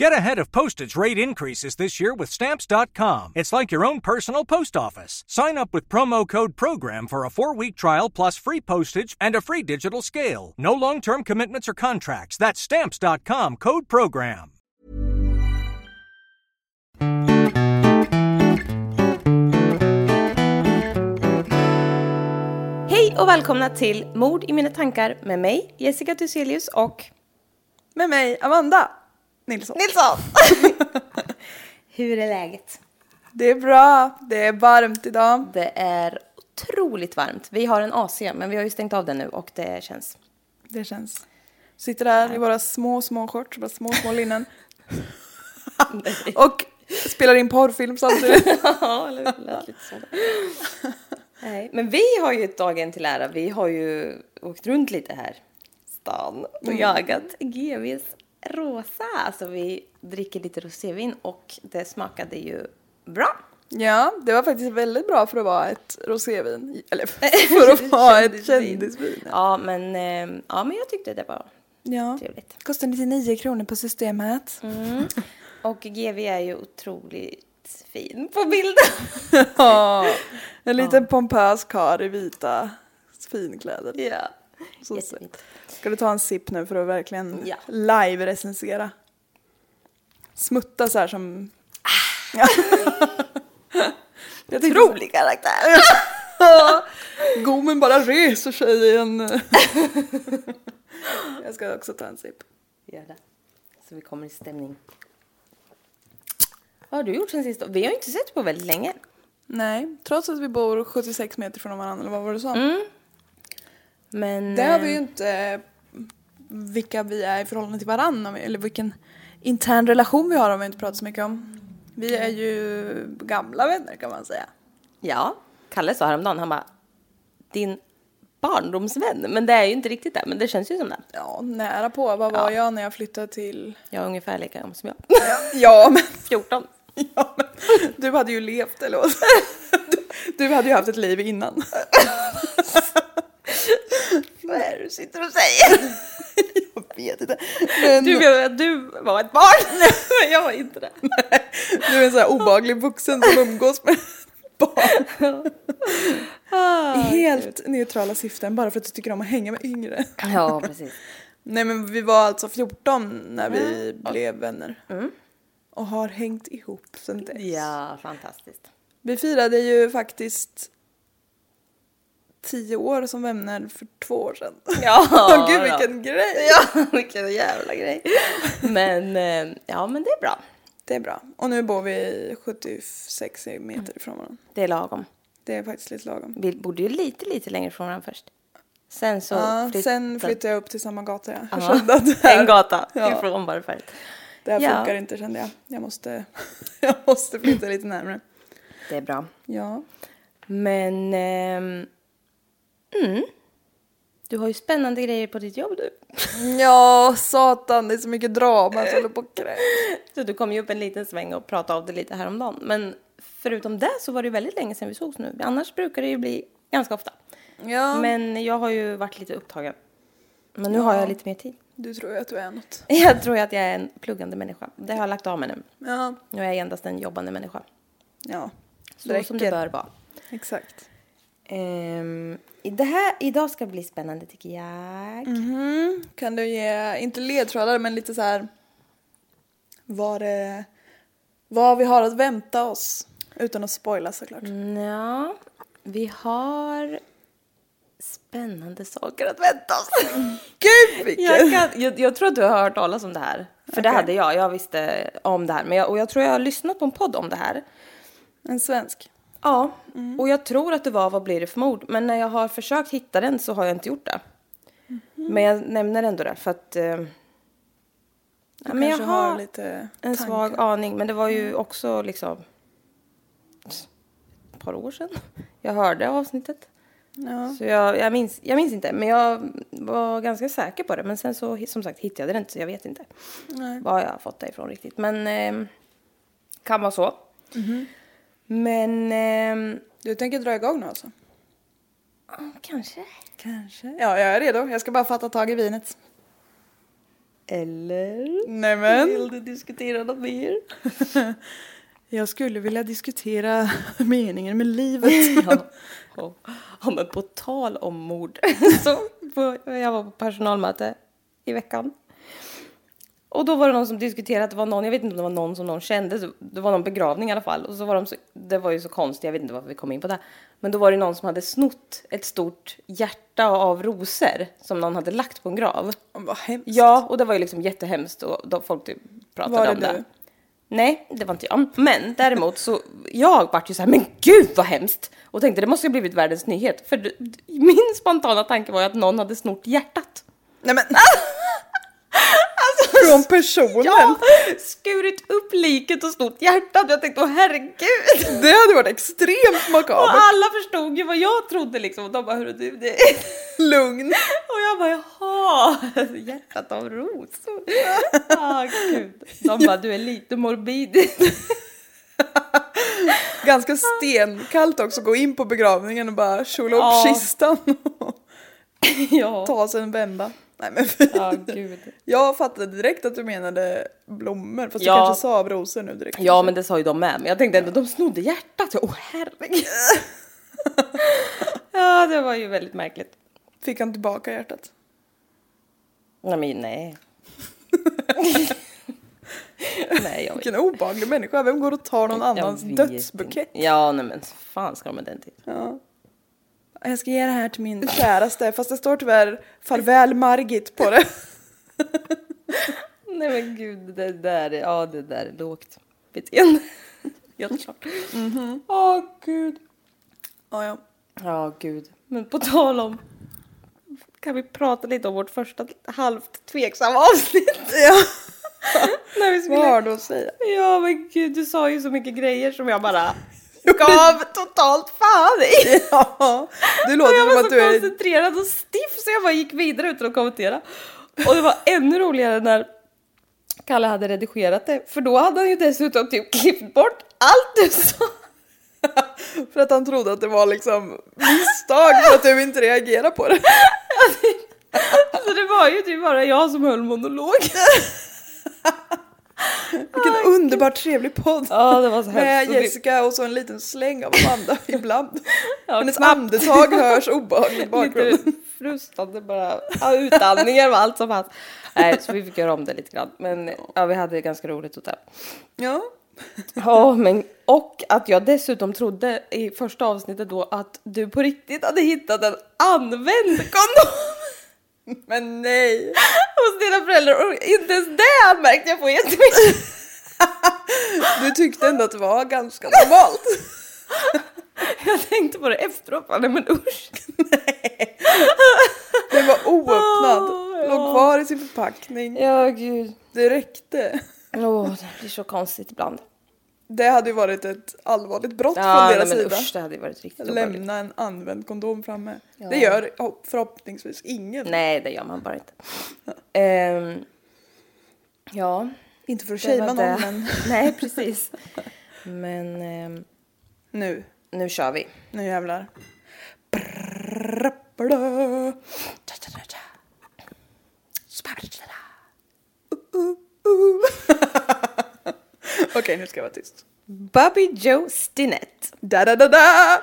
Get ahead of postage rate increases this year with Stamps.com. It's like your own personal post office. Sign up with promo code PROGRAM for a four week trial plus free postage and a free digital scale. No long term commitments or contracts. That's Stamps.com code PROGRAM. Hej och välkomna till Mord i mina tankar med mig, Jessica Thyselius och Med mig, Amanda Nilsson. Nilsson! Hur är läget? Det är bra, det är varmt idag. Det är otroligt varmt. Vi har en AC, men vi har ju stängt av den nu och det känns... Det känns. Sitter där i våra små, små shorts, bara små, små linnen. och spelar in porrfilm samtidigt. Ja, eller hur? Det lät lite så. Nej, men vi har ju dagen till ära. Vi har ju åkt runt lite här stan och jagat GVs rosa. Alltså vi dricker lite rosévin och det smakade ju bra. Ja, det var faktiskt väldigt bra för att vara ett rosévin. Eller för att vara ett kändisvin. Ja, men, eh, ja, men jag tyckte det var Ja. trevligt. Kostar 99 kronor på systemet. Och GV är ju otroligt fin på bilden. Ja, en liten pompös karl i vita finkläder. ja. Så Jättefint. Ska du ta en sipp nu för att verkligen Ja. live-recensera? Smutta så här som... Ah. Jag Otrolig karaktär. Gommen bara reser sig i en... Jag ska också ta en sipp. Gör det. Så vi kommer i stämning. Vad har du gjort sen sist? Vi har ju inte sett på väldigt länge. Nej, trots att vi bor 76 meter från varandra, eller vad var det du sa? Men... Det har vi eh, ju inte vilka vi är i förhållande till varandra, eller vilken intern relation vi har har vi inte pratat så mycket om. Vi är ju gamla vänner kan man säga. Ja, Kalle sa häromdagen, han bara din barndomsvän. Men det är ju inte riktigt det, men det känns ju som det. Ja, nära på. Vad var jag när jag flyttade till... Jag är ungefär lika gammal som jag. Ja, men 14. Ja, men du hade ju levt eller vad? Du, du hade ju haft ett liv innan. Vad är det du sitter och säger? Jag vet inte. Men Du menar att du var ett barn? Men jag var inte det. du är en sån här obaglig vuxen som umgås med barn. I helt neutrala syften bara för att du tycker om att hänga med yngre. Ja, precis. Nej men vi var alltså 14 när vi blev vänner. Och har hängt ihop sen dess. Ja, fantastiskt. Vi firade ju faktiskt 10 år som vänner för två år sedan. Ja, Åh gud vilken grej! Ja, vilken jävla grej. Men, eh, ja men det är bra. Det är bra. Och nu bor vi 76 meter ifrån varandra. Det är lagom. Det är faktiskt lite lagom. Vi bodde ju lite, lite längre från varandra först. Sen så Ja, flyttade- sen flyttade jag upp till samma gata. Jag Ja, kände att det här, En gata Ja. ifrån bara förut. det här Ja. funkar inte kände jag. Jag måste, jag måste flytta lite närmare. Det är bra. Ja. Men, ehm, mm. Du har ju spännande grejer på ditt jobb du. Ja, satan, det är så mycket drama så jag håller på. Så du kom ju upp en liten sväng och pratade av det lite häromdagen. Men förutom det så var det ju väldigt länge sedan vi sågs nu. Annars brukar det ju bli ganska ofta. Ja, Men jag har ju varit lite upptagen. Men nu har jag lite mer tid. du tror ju att du är något. Jag tror att jag är en pluggande människa. Det har jag lagt av med nu. Ja, Nu är jag endast en jobbande människa. ja. Så som det bör vara. Exakt. I det här, idag ska bli spännande tycker jag. Mhm. Kan du ge, inte ledtrådar, men lite så här vad det, vad vi har att vänta oss. Utan att spoila såklart. Ja, vi har spännande saker att vänta oss. Gud vilken! Jag, kan, jag, jag tror att du har hört talas om det här. För det Okej. hade jag. Jag visste om det här. Men jag, och jag tror jag har lyssnat på en podd om det här. En svensk. Ja, och jag tror att det var Vad blir det för mord? Men när jag har försökt hitta den så har jag inte gjort det. Men jag nämner ändå det för att... Eh, ja, men jag har lite en tankar. svag aning. Men det var ju också liksom... Ett par år sedan jag hörde avsnittet. Ja. Så jag, jag, minns, jag minns inte, men jag var ganska säker på det. Men sen så som sagt hittade jag det inte så jag vet inte Nej. var jag har fått det ifrån riktigt. Men eh, kan vara så. Mhm. Men eh, Du tänker dra igång nu alltså? kanske. Kanske. Ja, jag är redo. Jag ska bara fatta tag i vinet. Eller? Nämen. Vill du diskutera något mer? Jag skulle vilja diskutera meningen med livet. ja. Ja. ja, men på tal om mord. så på, jag var på personalmöte i veckan. Och då var det någon som diskuterade att det var någon, jag vet inte om det var någon som någon kände, det var någon begravning i alla fall. Och så var de så, det var ju så konstigt, jag vet inte varför vi kom in på det. Men då var det någon som hade snott ett stort hjärta av rosor som någon hade lagt på en grav. Vad hemskt. Ja, och det var ju liksom jättehemskt och då folk typ pratade Var det om det. du? Nej, det var inte jag. Men däremot så, jag vart ju så här, men gud vad hemskt! Och tänkte det måste ju ha blivit världens nyhet. För min spontana tanke var ju att någon hade snort hjärtat. Nej men. Från personen. Ja! Skurit upp liket och snott hjärtat. Jag tänkte, åh herregud! Det hade varit extremt Och makabert. alla förstod ju vad jag trodde liksom. Och de bara, hörru du, det Lugn. Och jag bara, jaha, hjärtat av rosor. Ah, gud. De bara, du är lite morbid. Ganska stenkallt också, gå in på begravningen och bara kjola upp Ja. kistan och ja. ta sig en vända. Nej men Ja, gud. jag fattade direkt att du menade blommor, fast Ja. du kanske sa rosor nu direkt. Ja, men det sa ju de med. Men jag tänkte ändå, de snodde hjärtat. Åh, oh, herregud. ja, det var ju väldigt märkligt. Fick han tillbaka hjärtat? Nej, men nej. nej, jag Vilken obehaglig människa, vem går och tar någon annans dödsbukett? Ja, nej men fan ska de med den till? Ja. Jag ska ge det här till min käraste, fast det står tyvärr farväl Margit på det. Nej men gud, det där, är- ja det där är lågt beteende. Helt klart. Åh gud. Ja, ja. Ja gud. Men på tal om, kan vi prata lite om vårt första halvt tveksamma avsnitt? ja. När vi skulle... Vad har du att säga? Ja men gud, du sa ju så mycket grejer som jag bara gav totalt fan i. Ja, du låter jag var så du är... koncentrerad och stiff så jag bara gick vidare utan att kommentera. Och det var ännu roligare när Kalle hade redigerat det, för då hade han ju dessutom typ klippt bort allt du sa. För att han trodde att det var liksom misstag för att du inte reagerade på det. Så det var ju typ bara jag som höll monolog. Vilken underbart trevlig podd. Ja, det var så Med hemskt. Och det- Jessica och så en liten släng av Amanda ibland. Ja, Hennes knappt. andetag hörs obehagligt i bakgrunden. Frustande bara. Ja, utandningar var allt som fanns. Nej, så vi fick göra om det lite grann. Men ja, vi hade ganska roligt hotell. Ja. Ja, men och att jag dessutom trodde i första avsnittet då att du på riktigt hade hittat en använd kondom Men nej. hos dina föräldrar och inte ens det anmärkte jag på jättemycket. Du tyckte ändå att det var ganska normalt. Jag tänkte på det efteråt, bara, nej men usch. Den var oöppnad. Ah, Låg ja. kvar i sin förpackning. Ja, gud. Det räckte. Åh, det blir så konstigt ibland. Det hade ju varit ett allvarligt brott Ja, från deras sida. usch, det hade varit riktigt. Lämna en använd kondom framme. Det gör hopp- förhoppningsvis ingen. Nej, det gör man bara inte. Ehm, ja. Inte för att shamea någon det. men Nej, precis. Men ehm, nu, nu kör vi. nu jävlar. Okej nu ska jag vara tyst. Bobby Joe Stinnett Da da da da!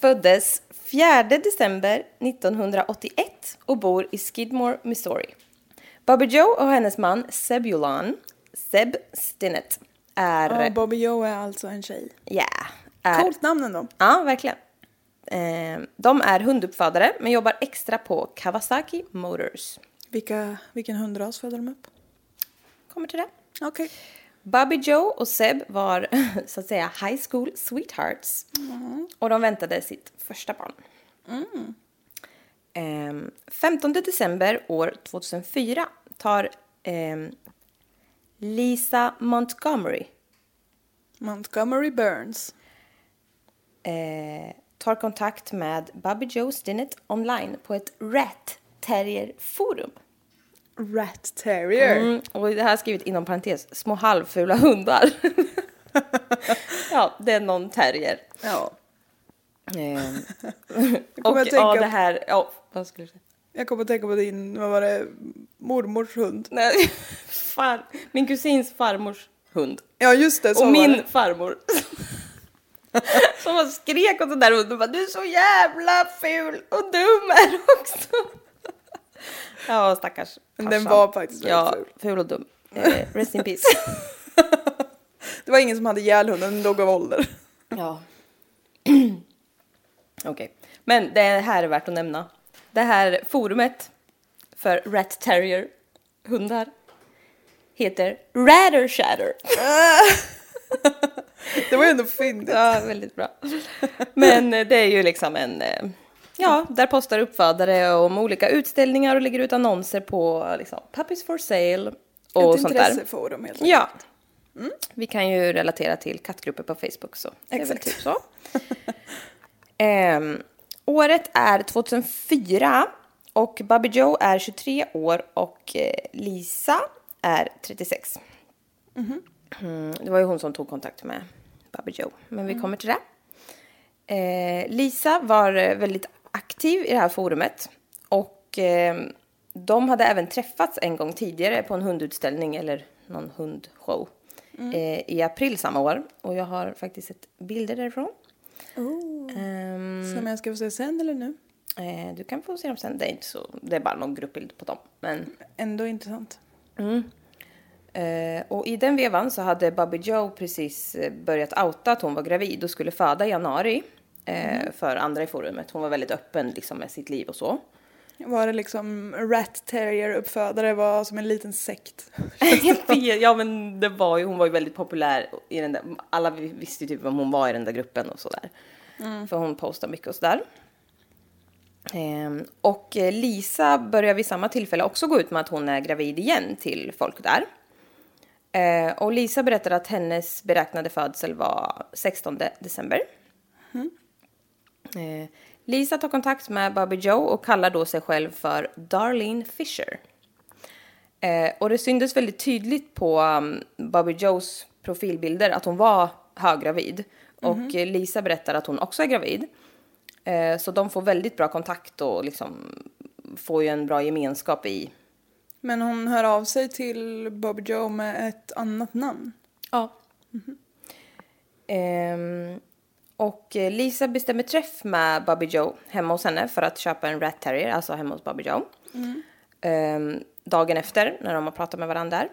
föddes 4 december 1981 och bor i Skidmore, Missouri. Bobby Joe och hennes man Sebulon, Seb Stinnett, är... Ja, Bobby Joe är alltså en tjej. Ja. är Coolt namn ändå. Ja, verkligen. Eh, de är hunduppfödare men jobbar extra på Kawasaki Motors. Vilka, vilken hundras födde de upp? Kommer till det. Okej. Bobby Joe och Seb var så att säga high school sweethearts. Och de väntade sitt första barn. Ehm, 15 december år 2004 tar ehm, Lisa Montgomery Montgomery Burns. eh, tar kontakt med Bobby Joe Stinnett online på ett Rat Terrier forum. Rat Terrier. Mm, och det här är skrivit inom parentes, små halvfula hundar. ja, det är någon terrier. Ja. Ehm, och att ja, det här, ja, vad skulle du säga? Jag kommer att tänka på din, vad var det, mormors hund. Nej, far, min kusins farmors hund. Ja just det, så och min det. farmor. Som skrek åt den där hunden bara, du är så jävla ful och dum är du också. Ja, stackars Men den farsan. var faktiskt Ja, ful. ful och dum. Eh, rest in peace. Det var ingen som hade ihjäl hunden, den dog av ålder. Ja. Okej. Men det här är värt att nämna. Det här forumet för Rat Terrier hundar heter Ratter Shatter. Det var ju ändå fyndigt. Ja, väldigt bra. Men eh, det är ju liksom en... Ja, där postar uppfödare om olika utställningar och lägger ut annonser på liksom, puppies for sale och Ett sånt där. intresseforum helt enkelt. Ja. Vi kan ju relatera till kattgrupper på Facebook så det är väl Exakt. typ så. Ehm, året är 2004 och Bobby Joe är 23 år och eh, Lisa är 36. Mm, det var ju hon som tog kontakt med Bobby Joe, men vi kommer till det. Eh, Lisa var eh, väldigt aktiv i det här forumet och eh, de hade även träffats en gång tidigare på en hundutställning eller någon hundshow eh, i april samma år. Och jag har faktiskt sett bilder därifrån. Ehm, Som jag ska få se sen eller nu? eh, du kan få se dem sen. Det är, inte så, det är bara någon gruppbild på dem. Men Ändå intressant. Eh, och i den vevan så hade Bobby Joe precis eh, börjat outa att hon var gravid och skulle föda i januari eh, för andra i forumet. Hon var väldigt öppen liksom, med sitt liv och så. Var det liksom Rat Terrier uppfödare var som en liten sekt? ja men det var ju, hon var ju väldigt populär i den där, alla vi- visste ju typ vem hon var i den där gruppen och sådär. För hon postar mycket och sådär. Ehm, och eh, Lisa börjar vid samma tillfälle också gå ut med att hon är gravid igen till folk där. Eh, och Lisa berättar att hennes beräknade födsel var 16 december. Eh, Lisa tar kontakt med Bobby Joe och kallar då sig själv för Darlene Fisher. Eh, och det syntes väldigt tydligt på um, Bobby Joes profilbilder att hon var höggravid. Och eh, Lisa berättar att hon också är gravid. Eh, så de får väldigt bra kontakt och liksom får ju en bra gemenskap i... Men hon hör av sig till Bobby Joe med ett annat namn. Ja. Ehm, och eh, Lisa bestämmer träff med Bobby Joe hemma hos henne för att köpa en Rat Terrier, alltså hemma hos Bobby Joe. Ehm, dagen efter, när de har pratat med varandra där.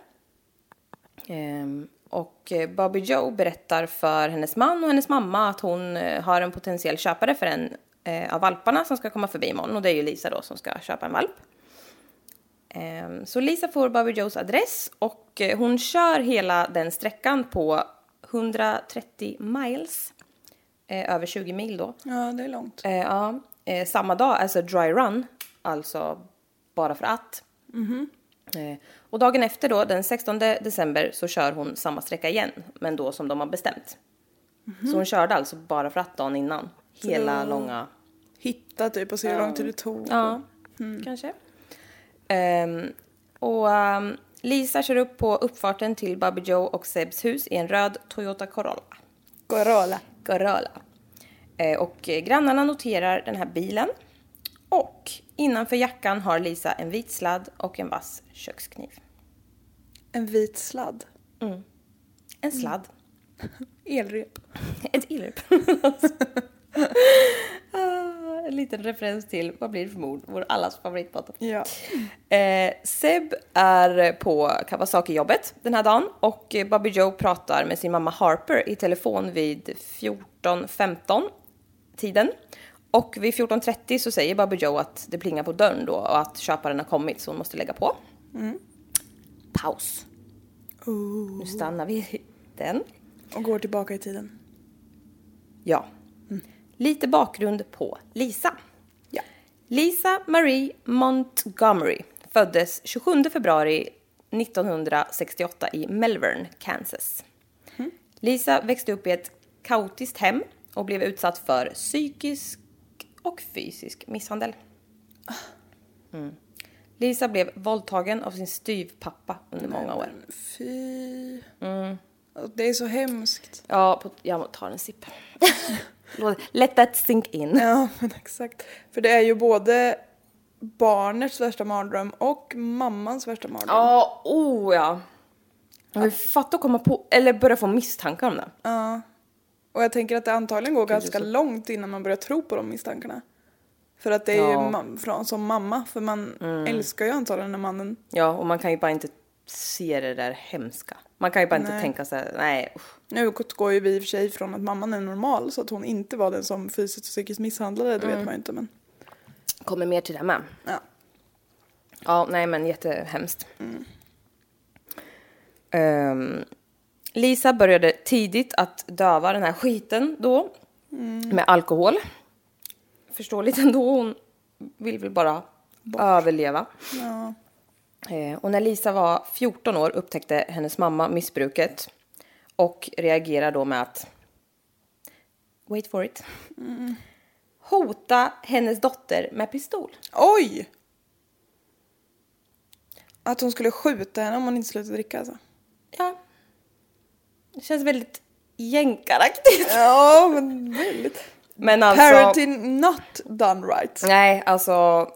Ehm, och eh, Bobby Joe berättar för hennes man och hennes mamma att hon eh, har en potentiell köpare för en eh, av valparna som ska komma förbi imorgon. Och det är ju Lisa då som ska köpa en valp. Ehm, Så Lisa får Bobby Joes adress och hon kör hela den sträckan på 130 miles. Eh, över 20 mil då. Ja, det är långt. Eh, ja, eh, samma dag, alltså dry run, alltså bara för att. Eh, och dagen efter då, den 16 december, så kör hon samma sträcka igen, men då som de har bestämt. Så hon körde alltså bara för att dagen innan. Hela då- långa... Hitta typ och se hur lång tid det tog. Ja, kanske. Ehm, och ehm, Lisa kör upp på uppfarten till Bobby Joe och Sebs hus i en röd Toyota Corolla. Corolla. Corolla. Eh, och grannarna noterar den här bilen. Och innanför jackan har Lisa en vit sladd och en vass kökskniv. En vit sladd. En sladd. Elrep. Ett illrep. en liten referens till Vad blir det för mord? Vår allas favoritpodd. Ja. Eh, Seb är på Kawasaki-jobbet den här dagen och Bobby Joe pratar med sin mamma Harper i telefon vid 14.15 tiden. Och vid 14.30 så säger Bobby Joe att det plingar på dörren då och att köparen har kommit så hon måste lägga på. Paus. Nu stannar vi den. Och går tillbaka i tiden. Ja. Lite bakgrund på Lisa. Ja. Lisa Marie Montgomery föddes 27 februari 1968 i Melbourne, Kansas. Lisa växte upp i ett kaotiskt hem och blev utsatt för psykisk och fysisk misshandel. Mm. Lisa blev våldtagen av sin styvpappa under många år. Fy. Mm. Det är så hemskt. Ja, på, jag tar en sipp. Let that sink in. Ja, men exakt. För det är ju både barnets värsta mardröm och mammans värsta mardröm. Ja, oh ja. Jag vill fatta att komma på, eller börja få misstankar om det. Ja. Och jag tänker att det antagligen går ganska långt innan man börjar tro på de misstankarna. För att det är Ja. ju från, som mamma, för man älskar ju antagligen den mannen. Ja, och man kan ju bara inte se det där hemska. Man kan ju bara inte Nej. tänka sig, nej usch. Nu går ju vi i och för sig från att mamman är normal så att hon inte var den som fysiskt och psykiskt misshandlade, det vet man ju inte men. Kommer mer till det med. Ja. Ja, nej men jättehemskt. Ehm, Lisa började tidigt att döva den här skiten då med alkohol. Förståeligt ändå, hon vill väl bara överleva. Ja. Eh, och när Lisa var 14 år upptäckte hennes mamma missbruket och reagerar då med att wait for it hota hennes dotter med pistol. Oj! Att hon skulle skjuta henne om hon inte slutade dricka alltså. Ja. Det känns väldigt jänkaraktigt. Ja, men väldigt. Men alltså... Parenting not done right. Nej, alltså...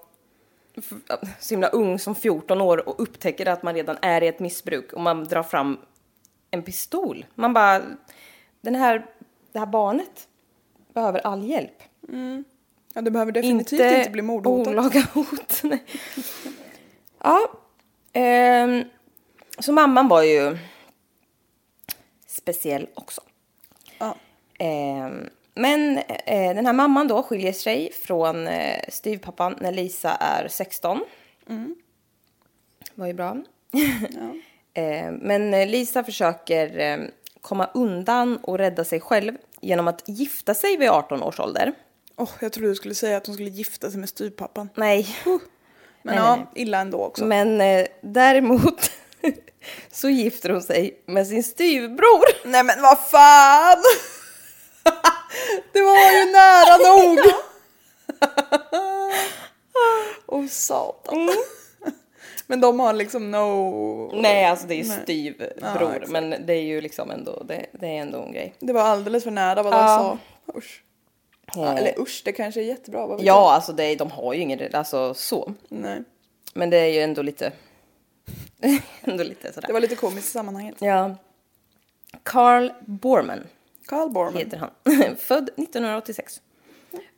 Så himla ung som 14 år och upptäcker att man redan är i ett missbruk och man drar fram en pistol. Man bara... Den här, det här barnet behöver all hjälp. Ja, det behöver definitivt inte, bli mordhotat. olaga hot. Nej. ja. ehm, så mamman var ju speciell också. Ja. Ehm, men eh, den här mamman då skiljer sig från eh, styvpappan när Lisa är 16. Var ju bra. Ehm, men eh, Lisa försöker eh, komma undan och rädda sig själv genom att gifta sig vid 18 års ålder. Åh, jag trodde du skulle säga att hon skulle gifta sig med styvpappan. Nej, Men Nej, ja, nej, illa ändå också. men eh, däremot så gifter hon sig med sin styvbror. Nej men vad fan! det var ju nära nog! Åh satan. Men de har liksom no... Nej, alltså det är ju Nej. styvbror, Ja, men det är ju liksom ändå, det, det är ändå en grej. Det var alldeles för nära vad de Ja. sa. Usch. Ja, eller usch, det kanske är jättebra. Vad Ja, alltså det, är- de har ju ingen, alltså så. Nej. Men det är ju ändå lite, ändå lite sådär. Det var lite komiskt i sammanhanget. Ja. Carl Borman Carl Borman. heter han. Född 1986.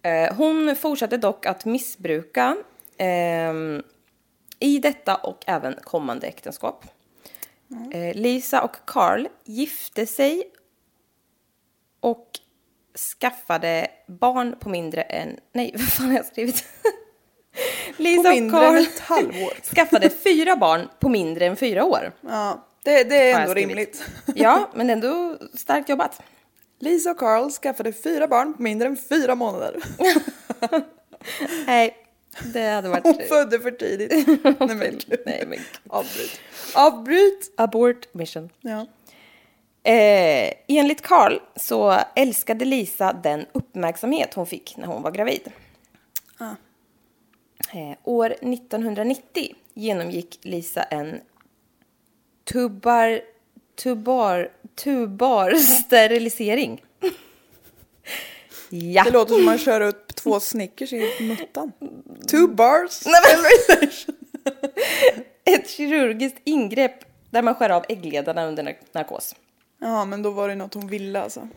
Eh, hon fortsatte dock att missbruka ehm, i detta och även kommande äktenskap. Eh, Lisa och Carl gifte sig och skaffade barn på mindre än... Nej, vad fan har jag skrivit? Lisa och Carl skaffade fyra barn på mindre än fyra år. Ja, det, det är ändå rimligt. Ja, men ändå starkt jobbat. Lisa och Carl skaffade fyra barn på mindre än fyra månader. Nej, Det hade varit... Hon födde för tidigt. Nej men gud. Nej, men Avbryt. Avbryt! abort mission. Ja. Eh, enligt Carl så älskade Lisa den uppmärksamhet hon fick när hon var gravid. Ah. Eh, år 1990 genomgick Lisa en tubar, tubar, tubar sterilisering. ja. Det låter som man kör upp två Snickers i muttan. Two bars. Ett kirurgiskt ingrepp där man skär av äggledarna under nar- narkos. Ja men då var det något hon ville alltså.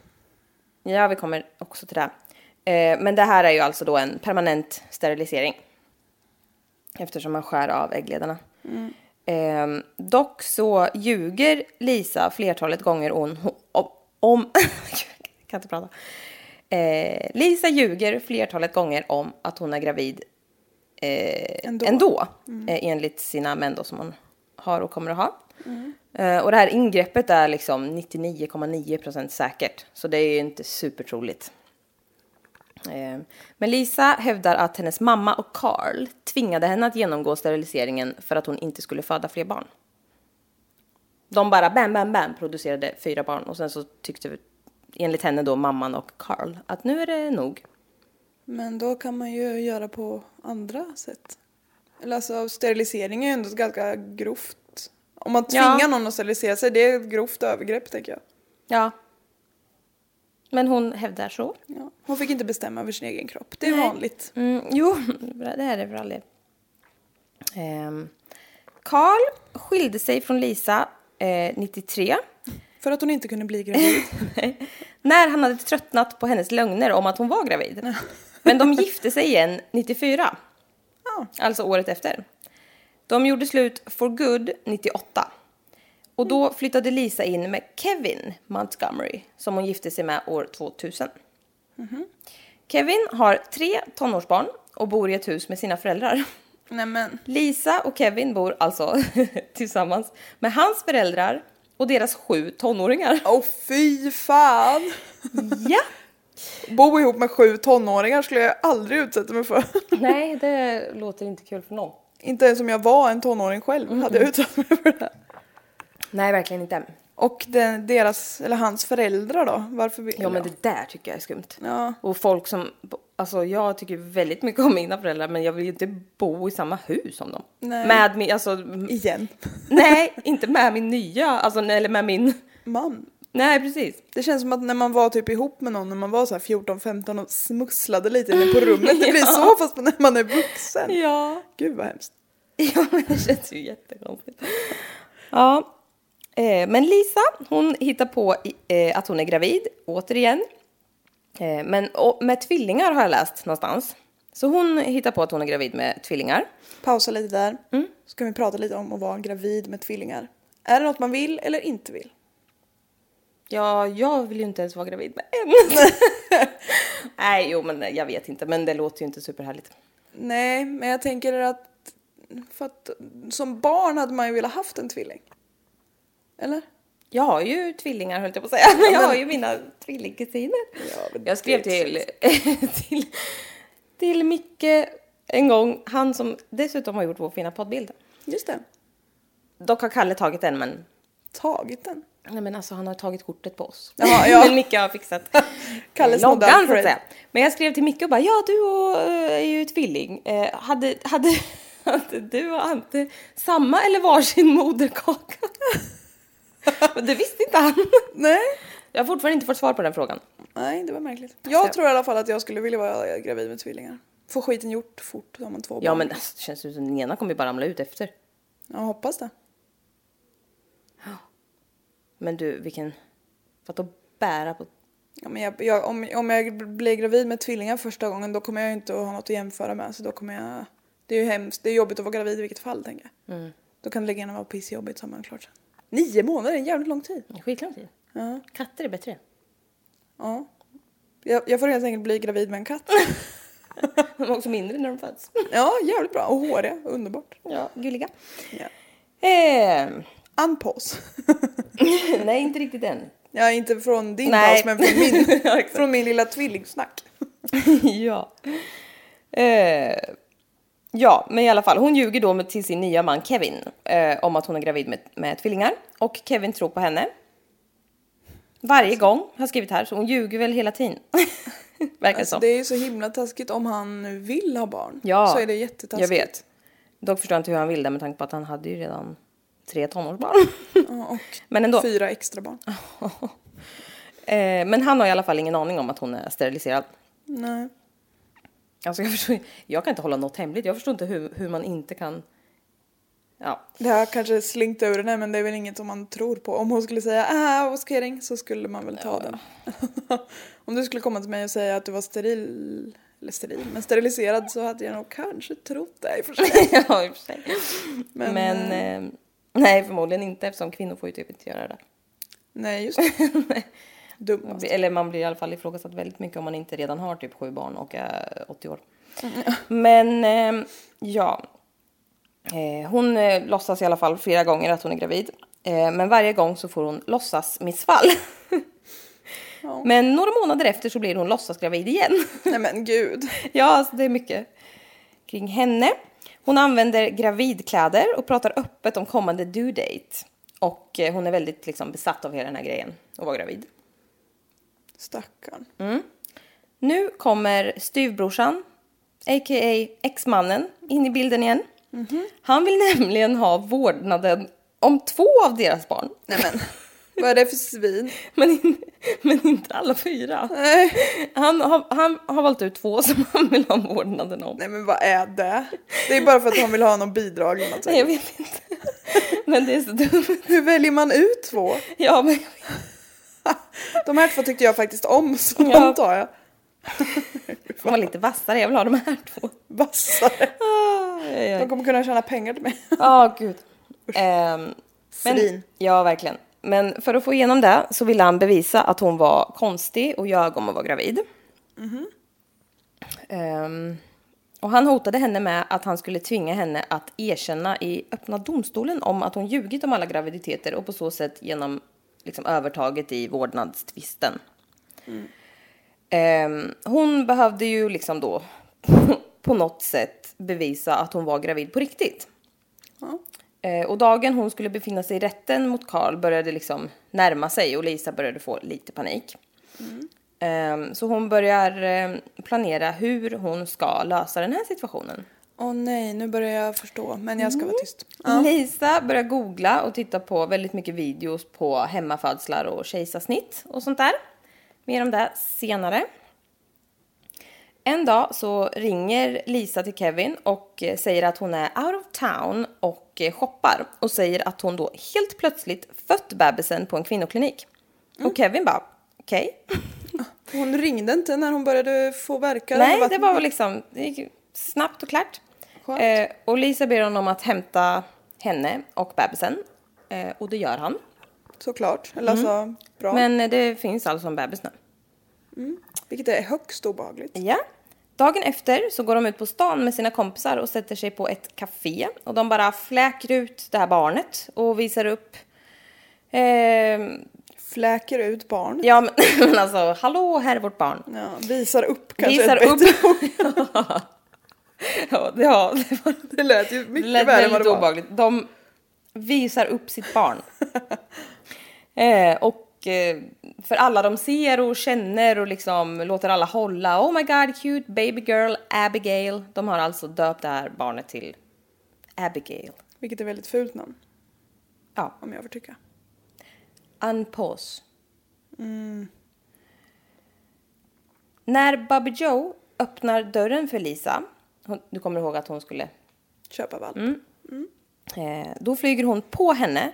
Ja, vi kommer också till det. Eh, men det här är ju alltså då en permanent sterilisering. Eftersom man skär av äggledarna. Eh, dock så ljuger Lisa flertalet gånger on, om... om kan inte prata. Eh, Lisa ljuger flertalet gånger om att hon är gravid eh, Ändå. ändå. eh, enligt sina män då som hon har och kommer att ha. Eh, och det här ingreppet är liksom 99,9% säkert. Så det är ju inte supertroligt. Eh, men Lisa hävdar att hennes mamma och Carl tvingade henne att genomgå steriliseringen för att hon inte skulle föda fler barn. De bara bam, bam, bam producerade fyra barn och sen så tyckte enligt henne då mamman och Carl att nu är det nog. Men då kan man ju göra på andra sätt. Eller alltså sterilisering är ju ändå ganska grovt. Om man Ja. tvingar någon att sterilisera sig, det är ett grovt övergrepp tänker jag. Ja. Men hon hävdar så. Ja. Hon fick inte bestämma över sin egen kropp. Det är Nej. vanligt. Mm, jo, det är det för all del. Ehm, Carl skilde sig från Lisa eh, 93 För att hon inte kunde bli gravid. när han hade tröttnat på hennes lögner om att hon var gravid. Men de gifte sig igen 94, Ja. alltså året efter. De gjorde slut for good 98. Och då flyttade Lisa in med Kevin Montgomery som hon gifte sig med år 2000. Kevin har tre tonårsbarn och bor i ett hus med sina föräldrar. Nej men. Lisa och Kevin bor alltså tillsammans med hans föräldrar och deras sju tonåringar. Åh fy fan! Ja! Bo ihop med sju tonåringar skulle jag aldrig utsätta mig för. Nej, det låter inte kul för någon. inte ens om jag var en tonåring själv hade jag utsatt mig för det. Nej, verkligen inte. Och den, deras, eller hans föräldrar då? Varför vill Ja, men det där tycker jag är skumt. Ja. Och folk som, alltså jag tycker väldigt mycket om mina föräldrar men jag vill ju inte bo i samma hus som dem. Nej. Med min, alltså, Igen. nej, inte med min nya, alltså eller med min, Man. nej precis. Det känns som att när man var typ ihop med någon när man var så här 14-15 och smusslade lite inne på rummet. Det blir Ja. så fast när man är vuxen. Ja. Gud vad hemskt. Ja, men det känns ju jättekonstigt. Ja, men Lisa, hon hittar på eh, att hon är gravid, återigen. Eh, men med tvillingar har jag läst någonstans. Så hon hittar på att hon är gravid med tvillingar. Pausa lite där. Så kan vi prata lite om att vara gravid med tvillingar. Är det något man vill eller inte vill? Ja, jag vill ju inte ens vara gravid med en. Nej, jo, men jag vet inte. Men det låter ju inte superhärligt. Nej, men jag tänker att, för att som barn hade man ju velat haft en tvilling. Eller? Jag har ju tvillingar höll jag på att säga. Men jag har ju mina tvillingkusiner. Ja, jag skrev till, till, till Micke en gång, han som dessutom har gjort vår fina poddbild. Just det. Dock har Kalle tagit den men, Tagit den. nej men alltså han har tagit kortet på oss. Jaha, ja. men Micke har fixat Kalles loggan så att säga. Men jag skrev till Micke och bara, ja du och, eh, är ju tvilling. Eh, hade, hade, hade du och Ante samma eller varsin moderkaka? Men det visste inte han. Nej. Jag har fortfarande inte fått svar på den frågan. Nej, det var märkligt. Jag tror i alla fall att jag skulle vilja vara gravid med tvillingar. Få skiten gjort fort, då har man två Ja barn. men alltså, det känns ju som den ena kommer ju bara ramla ut efter. Jag hoppas det. Men du, vilken... För att bära på... Ja, men jag, jag, om, om jag blir gravid med tvillingar första gången då kommer jag ju inte att ha något att jämföra med. Så då kommer jag... Det är ju hemskt. Det är jobbigt att vara gravid i vilket fall, tänker jag. Mm. Då kan det lika gärna vara pissjobbigt så har man klart sen. Nio månader är en jävligt lång tid. Skitlång tid. Ja. Katter är bättre. ja. Jag, jag får helt enkelt bli gravid med en katt. De är också mindre när de föds. Ja, jävligt bra. Och håriga. Underbart. Ja, gulliga. Ja. Eh, Unpause. nej, inte riktigt än. Ja, inte från din Nej. paus men från min, Ja, exakt. från min lilla tvillingsnack. ja. Eh, Ja, men i alla fall, hon ljuger då med, till sin nya man Kevin eh, om att hon är gravid med, med tvillingar. Och Kevin tror på henne. Varje gång, har jag skrivit här, så hon ljuger väl hela tiden. Verkar Alltså, så. det är ju så himla taskigt om han nu vill ha barn. Ja, så är det jättetaskigt. Jag vet. Dock förstår jag inte hur han vill det med tanke på att han hade ju redan tre tonårsbarn. Ja, och Men ändå. fyra extra barn. Eh, men han har i alla fall ingen aning om att hon är steriliserad. Nej. Alltså jag, förstår, jag kan inte hålla något hemligt. Jag förstår inte hur, hur man inte kan... Ja, Det har kanske slinkt ur henne men det är väl inget som man tror på. Om hon skulle säga ah, oskering så skulle man väl ta den. Om du skulle komma till mig och säga att du var steril, eller steril, men steriliserad så hade jag nog kanske trott det i och för sig. ja i och för sig. Men, Men, eh, eh, nej, förmodligen inte eftersom kvinnor får ju typ inte göra det. Nej just det. Dummast. Eller man blir i alla fall ifrågasatt väldigt mycket om man inte redan har typ sju barn och är 80 år. Men eh, ja, eh, hon eh, låtsas i alla fall flera gånger att hon är gravid. Eh, men varje gång så får hon låtsas missfall. Men några månader efter så blir hon låtsasgravid igen. Nej men gud. Ja, alltså det är mycket kring henne. Hon använder gravidkläder och pratar öppet om kommande due date. Och eh, hon är väldigt liksom, besatt av hela den här grejen, att vara gravid. Stackarn. Nu kommer styvbrorsan, a.k.a. exmannen, in i bilden igen. Han vill nämligen ha vårdnaden om två av deras barn. Nej men. Vad är det för svin? Men, in, men inte alla fyra. Nej. Han har, han har valt ut två som han vill ha vårdnaden om. Nej men vad är det? Det är bara för att han vill ha någon bidrag eller något. Nej, jag vet inte. Men det är så dumt. Hur väljer man ut två? Ja, men De här två tyckte jag faktiskt om så Ja. de tar jag. får man lite vassare. Jag vill ha de här två. Vassare. Aj. De kommer kunna tjäna pengar till mig. Ja, gud. Ehm, men, Svin. ja, verkligen. Men för att få igenom det så ville han bevisa att hon var konstig och ljög om att vara gravid. Ehm, och han hotade henne med att han skulle tvinga henne att erkänna i öppna domstolen om att hon ljugit om alla graviditeter och på så sätt genom liksom, övertaget i vårdnadstvisten. Ehm, hon behövde ju liksom då på något sätt bevisa att hon var gravid på riktigt. Eh, och dagen hon skulle befinna sig i rätten mot Karl började liksom närma sig och Lisa började få lite panik. Ehm, så hon börjar eh, planera hur hon ska lösa den här situationen. Åh nej, nu börjar jag förstå. Men jag ska vara tyst. Lisa börjar googla och titta på väldigt mycket videos på hemmafödslar och kejsarsnitt och sånt där. Mer om det senare. En dag så ringer Lisa till Kevin och eh, säger att hon är out of town och eh, shoppar och säger att hon då helt plötsligt fött bebisen på en kvinnoklinik. Och Kevin bara, okej. Hon ringde inte när hon började få verka. Nej, det var liksom det gick snabbt och klart. Eh, och Lisa ber honom att hämta henne och bebisen. Eh, och det gör han. Såklart. Eller alltså, bra. Men eh, det finns alltså en bebis nu. Vilket är högst obehagligt. Ja. Dagen efter så går de ut på stan med sina kompisar och sätter sig på ett café. Och de bara fläker ut det här barnet och visar upp... ehm, Fläker ut barn. ja, men, alltså, hallå, här är vårt barn. Ja, visar upp kanske Visar ett bättre upp. ord. Ja, det, ja, det, var, Det lät ju det mycket lät värre än vad det var. obehagligt. De visar upp sitt barn. eh, och eh, för alla de ser och känner och liksom låter alla hålla. Oh my god, cute baby girl Abigail. De har alltså döpt det här barnet till Abigail. Vilket är väldigt fult namn. Ja, Om jag får tycka. unpause. När Bobby Joe öppnar dörren för Lisa, hon, du kommer ihåg att hon skulle Köpa valp. Mm. Eh, då flyger hon på henne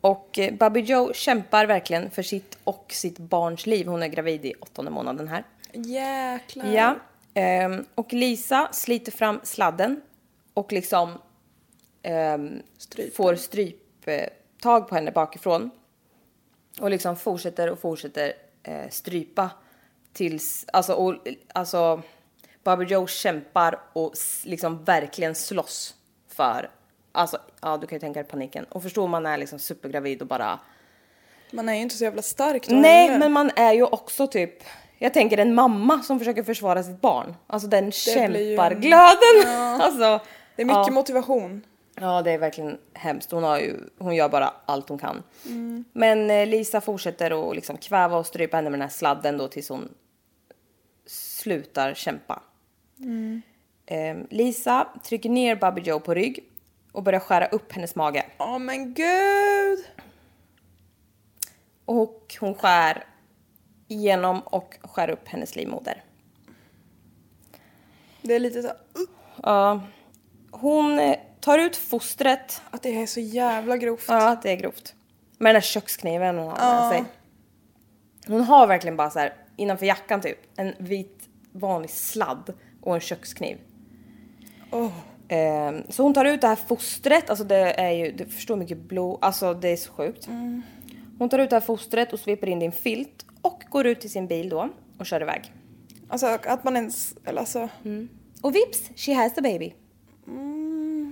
och eh, Bobby Joe kämpar verkligen för sitt och sitt barns liv. Hon är gravid i åttonde månaden här. Jäklar. Ja. ehm, och Lisa sliter fram sladden och liksom ehm, Stryper. får stryptag på henne bakifrån. Och liksom fortsätter och fortsätter eh, strypa tills, alltså, och, alltså Bobby Joe kämpar och liksom verkligen slåss för, alltså ja du kan ju tänka dig paniken. Och förstår man är liksom supergravid och bara Man är ju inte så jävla stark då Nej, heller. men man är ju också typ... jag tänker en mamma som försöker försvara sitt barn. Alltså den blir ju en- kämparglöden. Alltså, Det är mycket ja. motivation. Ja, det är verkligen hemskt. Hon, har ju, hon gör bara allt hon kan. Men eh, Lisa fortsätter att liksom kväva och strypa henne med den här sladden då tills hon slutar kämpa. Eh, Lisa trycker ner Bobby Joe på rygg och börjar skära upp hennes mage. Åh men gud! Och hon skär igenom och skär upp hennes livmoder. Det är lite så uh, Ja, hon eh, tar ut fostret. att det är så jävla grovt. Ja, det är grovt. Med den här kökskniven hon har med sig. Hon har verkligen bara så här innanför jackan typ en vit vanlig sladd och en kökskniv. Åh. Ehm, så hon tar ut det här fostret, alltså det är ju, du förstår mycket blod, alltså det är så sjukt. Hon tar ut det här fostret och sveper in din filt och går ut till sin bil då och kör iväg. Alltså att man ens, eller alltså, Och vips, she has the baby.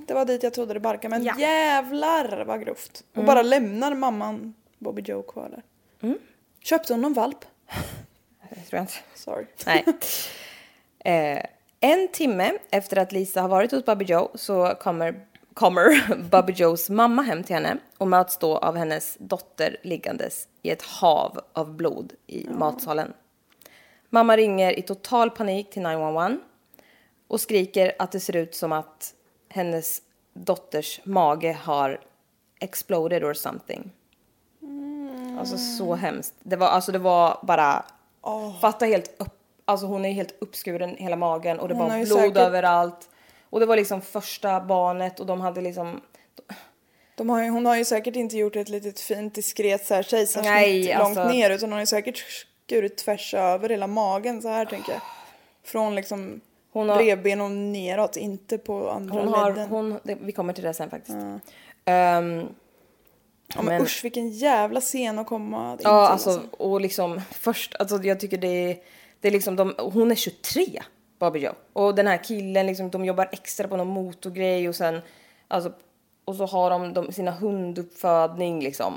det var dit jag trodde det barkade. Men Ja. Mm. jävlar vad grovt. Och bara lämnar mamman Bobby Joe kvar där. Mm. Köpte hon någon valp? Det tror jag inte. Sorry. Nej. Eh, en timme efter att Lisa har varit hos Bobby Joe så kommer, kommer Bobby Joes mamma hem till henne och möts då av hennes dotter liggandes i ett hav av blod i matsalen. Mamma ringer i total panik till 911 och skriker att det ser ut som att hennes dotters mage har exploded or something. Alltså så hemskt. Det var, alltså det var bara, fatta helt upp, alltså hon är helt uppskuren hela magen och det Hon var blod säkert- överallt. Och det var liksom första barnet och de hade liksom, De har ju, hon har ju säkert inte gjort ett litet fint diskret så här kejsarsnitt Nej, långt alltså- ner utan hon har ju säkert skurit tvärs över hela magen så här tänker jag. Från liksom Hon har- revben och neråt, inte på andra hon har, ledden. hon, det, vi kommer till det sen faktiskt. Ehm, ja, men, men- usch vilken jävla scen att komma in till. Ja, alltså, och liksom först, alltså jag tycker det är, det är liksom, de, hon är 23, Bobby Joe. Och den här killen, liksom, de jobbar extra på någon motorgrej och sen, alltså, och så har de, de sina hunduppfödning liksom.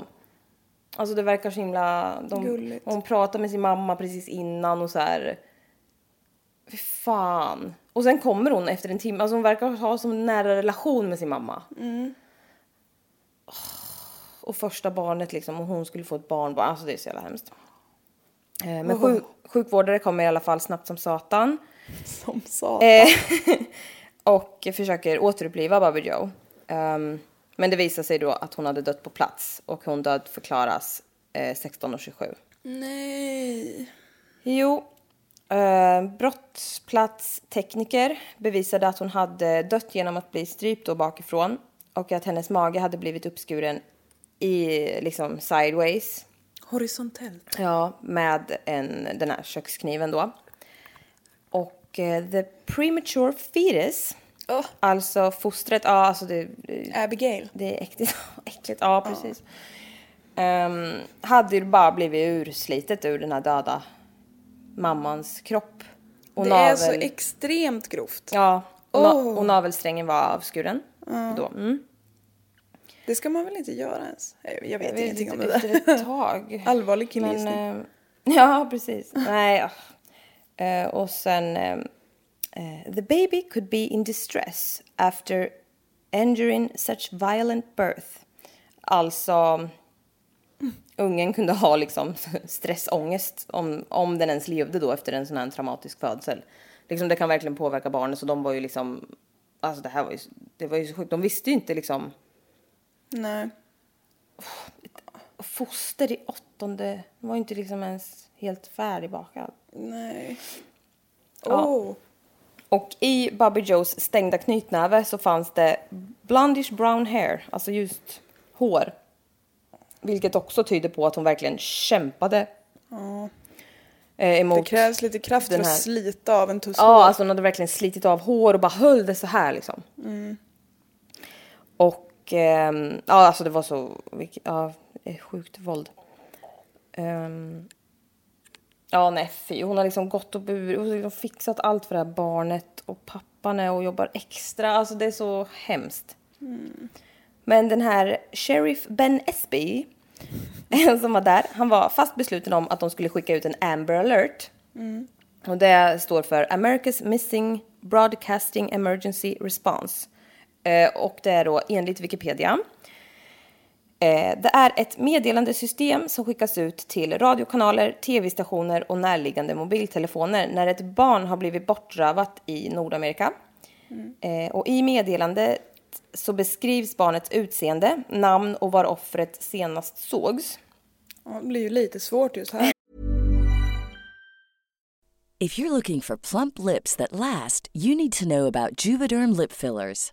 Alltså det verkar så himla, de, Gulligt. hon pratar med sin mamma precis innan och så här. Fy fan. Och sen kommer hon efter en timme, alltså hon verkar ha en nära relation med sin mamma. Och första barnet liksom, och hon skulle få ett barnbarn. Alltså det är så jävla hemskt. Eh, Men sjuk, sjukvårdare kommer i alla fall snabbt som satan. Som satan. Eh, och försöker återuppliva Bobby Joe. Ehm, men det visar sig då att hon hade dött på plats och hon död förklaras eh, 16.27. Nej. Jo, eh, brottsplatstekniker bevisade att hon hade dött genom att bli strypt då bakifrån och att hennes mage hade blivit uppskuren i liksom sideways. Horisontellt. Ja, med en, den här kökskniven då. Och eh, the premature fetus, Åh. alltså fostret, ja alltså det, det, Abigail. det är äckligt. äckligt ja, precis. Ehm, hade ju bara blivit urslitet ur den här döda mammans kropp. Och Det är så navel- extremt grovt. Ja, och, na- Åh. och navelsträngen var avskuren. Då. Mm. Det ska man väl inte göra ens? Jag vet, Jag vet ingenting om det efter där. ett tag. Allvarlig killgissning. Eh, ja, precis. Nej, ja. Eh, och sen... eh, eh, the baby could be in distress after enduring such violent birth. Alltså, ungen kunde ha liksom stressångest om, om den ens levde då efter en sån här traumatisk födsel. Liksom det kan verkligen påverka barnet så de var ju liksom... Alltså det här var ju, det var ju så sjukt. De visste ju inte liksom Nej. foster i åttonde, den var ju inte liksom ens helt färdigbakad. Nej. Ja. Oh. Och i Bobby Joes stängda knytnäve så fanns det blondish brown hair, alltså just hår. Vilket också tyder på att hon verkligen kämpade eh, emot... Det krävs lite kraft för att slita av en tuss Ja, alltså hon hade verkligen slitit av hår och bara höll det så här liksom. Och ehm, ja, alltså det var så, ja, sjukt våld. Ehm, ja, nej fy. Hon har liksom gått och burit, hon har liksom fixat allt för det här barnet och pappan är och jobbar extra. Alltså det är så hemskt. Men den här Sheriff Ben Esby som var där, han var fast besluten om att de skulle skicka ut en Amber alert Och det står för America's Missing Broadcasting Emergency Response. Eh, och det är då enligt Wikipedia. Eh, det är ett meddelandesystem som skickas ut till radiokanaler, tv-stationer och närliggande mobiltelefoner när ett barn har blivit bortrövat i Nordamerika. Eh, och i meddelandet så beskrivs barnets utseende, namn och var offret senast sågs. Det blir ju lite svårt just här. If you're looking for plump lips that last, you need to know about Juvederm lip fillers.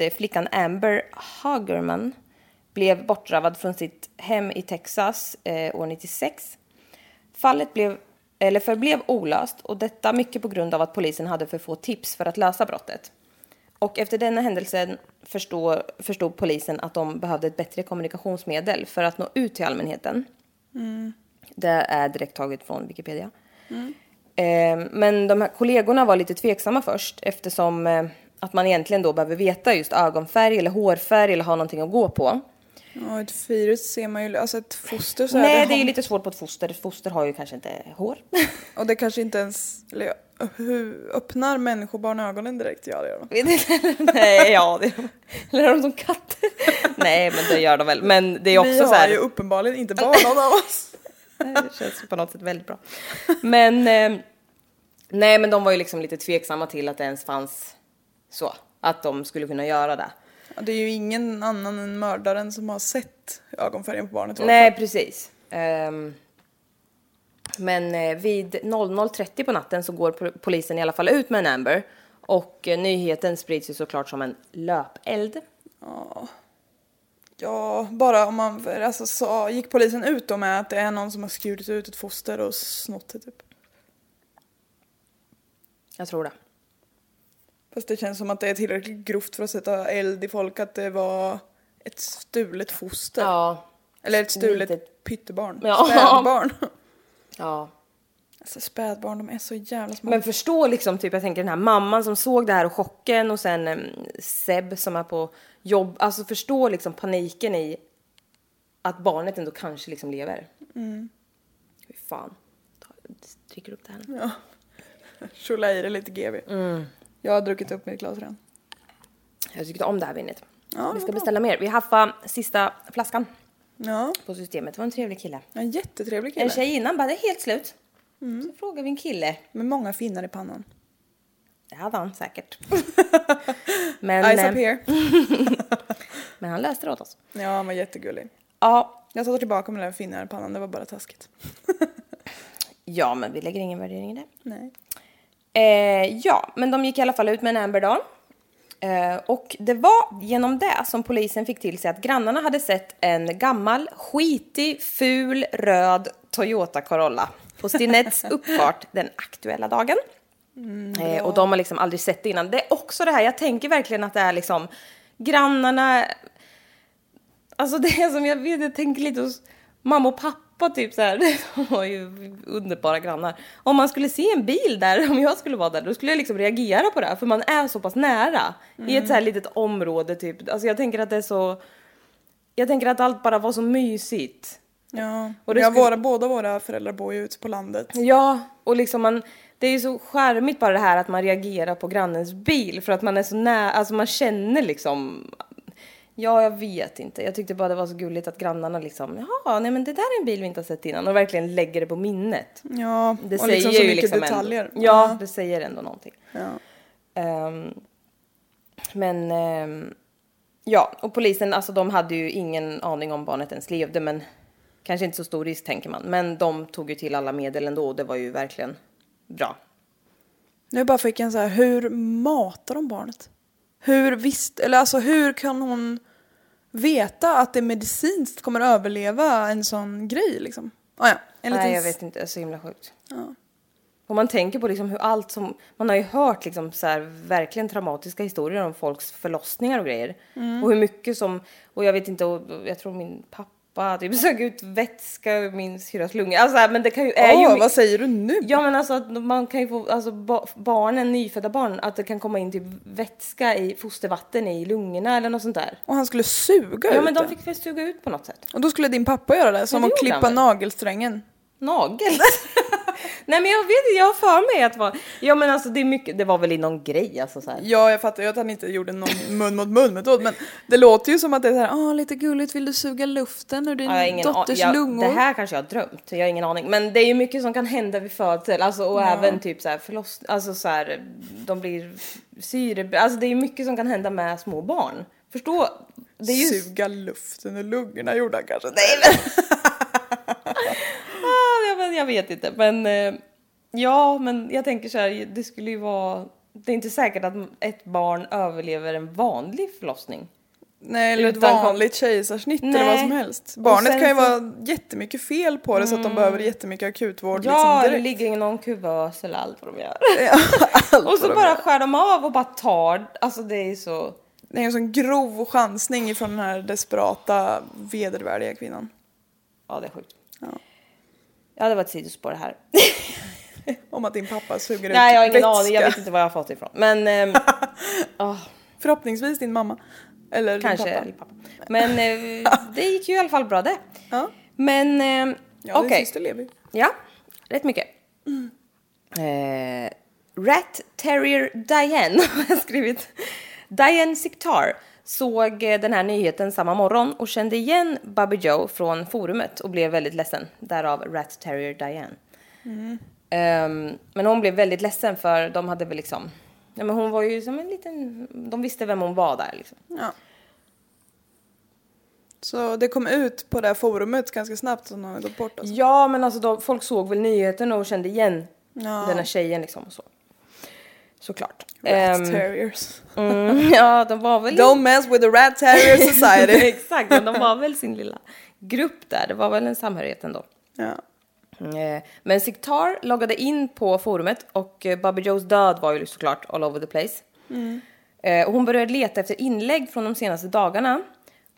eh, flickan Amber Hagerman blev bortrövad från sitt hem i Texas eh, år 96. Fallet blev, eller förblev olöst och detta mycket på grund av att polisen hade för få tips för att lösa brottet. Och efter denna händelsen förstod, förstod polisen att de behövde ett bättre kommunikationsmedel för att nå ut till allmänheten. Det är direkt taget från Wikipedia. Eh, men de här kollegorna var lite tveksamma först eftersom eh, att man egentligen då behöver veta just ögonfärg eller hårfärg eller ha någonting att gå på. Ja, ett virus ser man ju, alltså ett foster så Nej, här, det är ju har- lite svårt på ett foster. Ett foster har ju kanske inte hår. Och det kanske inte ens, eller hur öppnar människobarn ögonen direkt? Ja, det gör de. Nej, ja, det eller är de som katter? Nej, men det gör de väl. Men det är också Vi så har här. ju uppenbarligen inte barn någon av oss. Det känns på något sätt väldigt bra. Men eh, nej, men de var ju liksom lite tveksamma till att det ens fanns så. Att de skulle kunna göra det. Ja, det är ju ingen annan än mördaren som har sett ögonfärgen på barnet. Nej, precis. Ehm, men eh, vid 00.30 på natten så går po- polisen i alla fall ut med en Amber. Och eh, nyheten sprids ju såklart som en löpeld. Ja, bara om man, alltså så gick polisen ut då med att det är någon som har skurit ut ett foster och snott det typ. Jag tror det. Fast det känns som att det är tillräckligt grovt för att sätta eld i folk att det var ett stulet foster. Ja. Eller ett stulet Litet- pyttebarn. Ja. Spädbarn. Ja. Alltså spädbarn, de är så jävla små. Men förstå liksom, typ jag tänker den här mamman som såg det här och chocken och sen um, Seb som är på jobb. Alltså förstå liksom paniken i att barnet ändå kanske liksom lever. Mm. Fy fan. Ta- Trycker upp det här. Chola i det lite GV. Mm. Jag har druckit upp mitt glas redan. Jag tyckte om det här vinet. Ja, vi ska bra. beställa mer. Vi haffade sista flaskan Ja, på systemet. Det var en trevlig kille. en jättetrevlig En kille. Mm. tjej innan bara, det är helt slut. Så frågade vi en kille. Med många finnar i pannan. Det hade han säkert. men, Eyes eh, up here. men han löste det åt oss. Ja, han var jättegullig. Ja, Jag tar tillbaka med den finnar i pannan, det var bara taskigt. ja, men vi lägger ingen värdering i det. Nej. Eh, ja, men de gick i alla fall ut med en Amber Dawn. Eh, och det var genom det som polisen fick till sig att grannarna hade sett en gammal, skitig, ful, röd Toyota Corolla på Stinets uppfart den aktuella dagen. eh, och de har liksom aldrig sett det innan. Det är också det här, jag tänker verkligen att det är liksom grannarna... Alltså det är som jag jag tänker lite hos mamma och pappa typ så här. De var ju underbara grannar. Om man skulle se en bil där, om jag skulle vara där, då skulle jag liksom reagera på det. För man är så pass nära. I ett så här litet område typ. Alltså jag tänker att det är så... Jag tänker att allt bara var så mysigt. Ja, Och det ja skulle- våra, båda våra föräldrar bor ju ute på landet. Ja, och liksom man, det är ju så charmigt bara det här att man reagerar på grannens bil för att man är så nära, alltså man känner liksom Ja, jag vet inte. Jag tyckte bara det var så gulligt att grannarna liksom, jaha, nej men det där är en bil vi inte har sett innan och verkligen lägger det på minnet. Ja, Det och säger liksom så mycket liksom detaljer. Ändå, ja, det säger ändå någonting. Ja. Ehm, men ehm, ja, och polisen, alltså de hade ju ingen aning om barnet ens levde, men kanske inte så stor risk tänker man. Men de tog ju till alla medel ändå och det var ju verkligen bra. Nu bara fick en så här, hur matar de barnet? Hur visst, eller alltså hur kan hon veta att det medicinskt kommer överleva en sån grej liksom? Ah, ja, en Nej, liten jag vet inte, det är så himla sjukt. Och man tänker på liksom hur allt som, man har ju hört liksom så här verkligen traumatiska historier om folks förlossningar och grejer. Mm. Och hur mycket som, och jag vet inte, och jag tror min pappa typ sög ut vätska ur min syrras lungor. Alltså men det kan ju, är Åh, ju vad säger du nu? Ja men alltså att man kan ju få, alltså ba, barnen, nyfödda barn, att det kan komma in typ vätska i fostervatten i lungorna eller något sånt där. Och han skulle suga Ja ut men de fick väl suga ut på något sätt. Och då skulle din pappa göra det, som att klippa nagelsträngen. Nagel? Nej men jag vet inte, jag har för mig att vara, ja men alltså det är mycket, det var väl i någon grej alltså så här. Ja, jag fattar ju att han inte gjorde någon mun mot mun metod, men det låter ju som att det är så här, ah, lite gulligt, vill du suga luften ur din Ja, ingen dotters jag, lungor? Det här kanske jag har drömt, jag har ingen aning. Men det är ju mycket som kan hända vid födsel, alltså och även typ så här förlossning, alltså så här, de blir syre, alltså det är ju mycket som kan hända med små barn. Förstå? Det är ju Suga luften ur lungorna gjorde han kanske inte. Ah, jag, vet, jag vet inte, men eh, ja, men jag tänker så här, det skulle ju vara, det är inte säkert att ett barn överlever en vanlig förlossning. Nej, eller ett Utan- vanligt kejsarsnitt eller vad som helst. Barnet kan ju så- vara jättemycket fel på det så att de behöver jättemycket akutvård Ja, liksom det ligger i någon kuvös eller allt vad de gör. Ja, allt Och så bara gör. skär de av och bara tar, alltså det är så... Det är en sån grov chansning ifrån den här desperata, vedervärdiga kvinnan. Ja, det är sjukt. Ja, det var ett sidospår här. Om att din pappa suger Nej, ut jag har ingen vätska. aning, jag vet inte var jag har fått det ifrån. Men ehm, Förhoppningsvis din mamma. Eller kanske din pappa. din pappa. Men eh, det gick ju i alla fall bra det. Ja, Men ehm, ja din okej. syster lever. Ja, rätt mycket. Eh, Rat Terrier Diane har jag skrivit. Diane Siktar såg eh, den här nyheten samma morgon och kände igen Bobby Joe från forumet och blev väldigt ledsen. Därav Rat Terrier Diane. Ehm, men hon blev väldigt ledsen för de hade väl liksom... Ja, men hon var ju som en liten... De visste vem hon var där liksom. Ja. Så det kom ut på det här forumet ganska snabbt som hon hade gått bort alltså. Ja, men alltså då, folk såg väl nyheten och kände igen Ja. den här tjejen liksom och så. Såklart. Rat Ehm, terriers. Mm, ja, de var väl... Don't mess with the rat terrier society. Exakt, men de var väl sin lilla grupp där. Det var väl en samhörighet ändå. ja. Eh, Men Siktar loggade in på forumet och eh, Bobby Joes död var ju såklart all over the place. Eh, och hon började leta efter inlägg från de senaste dagarna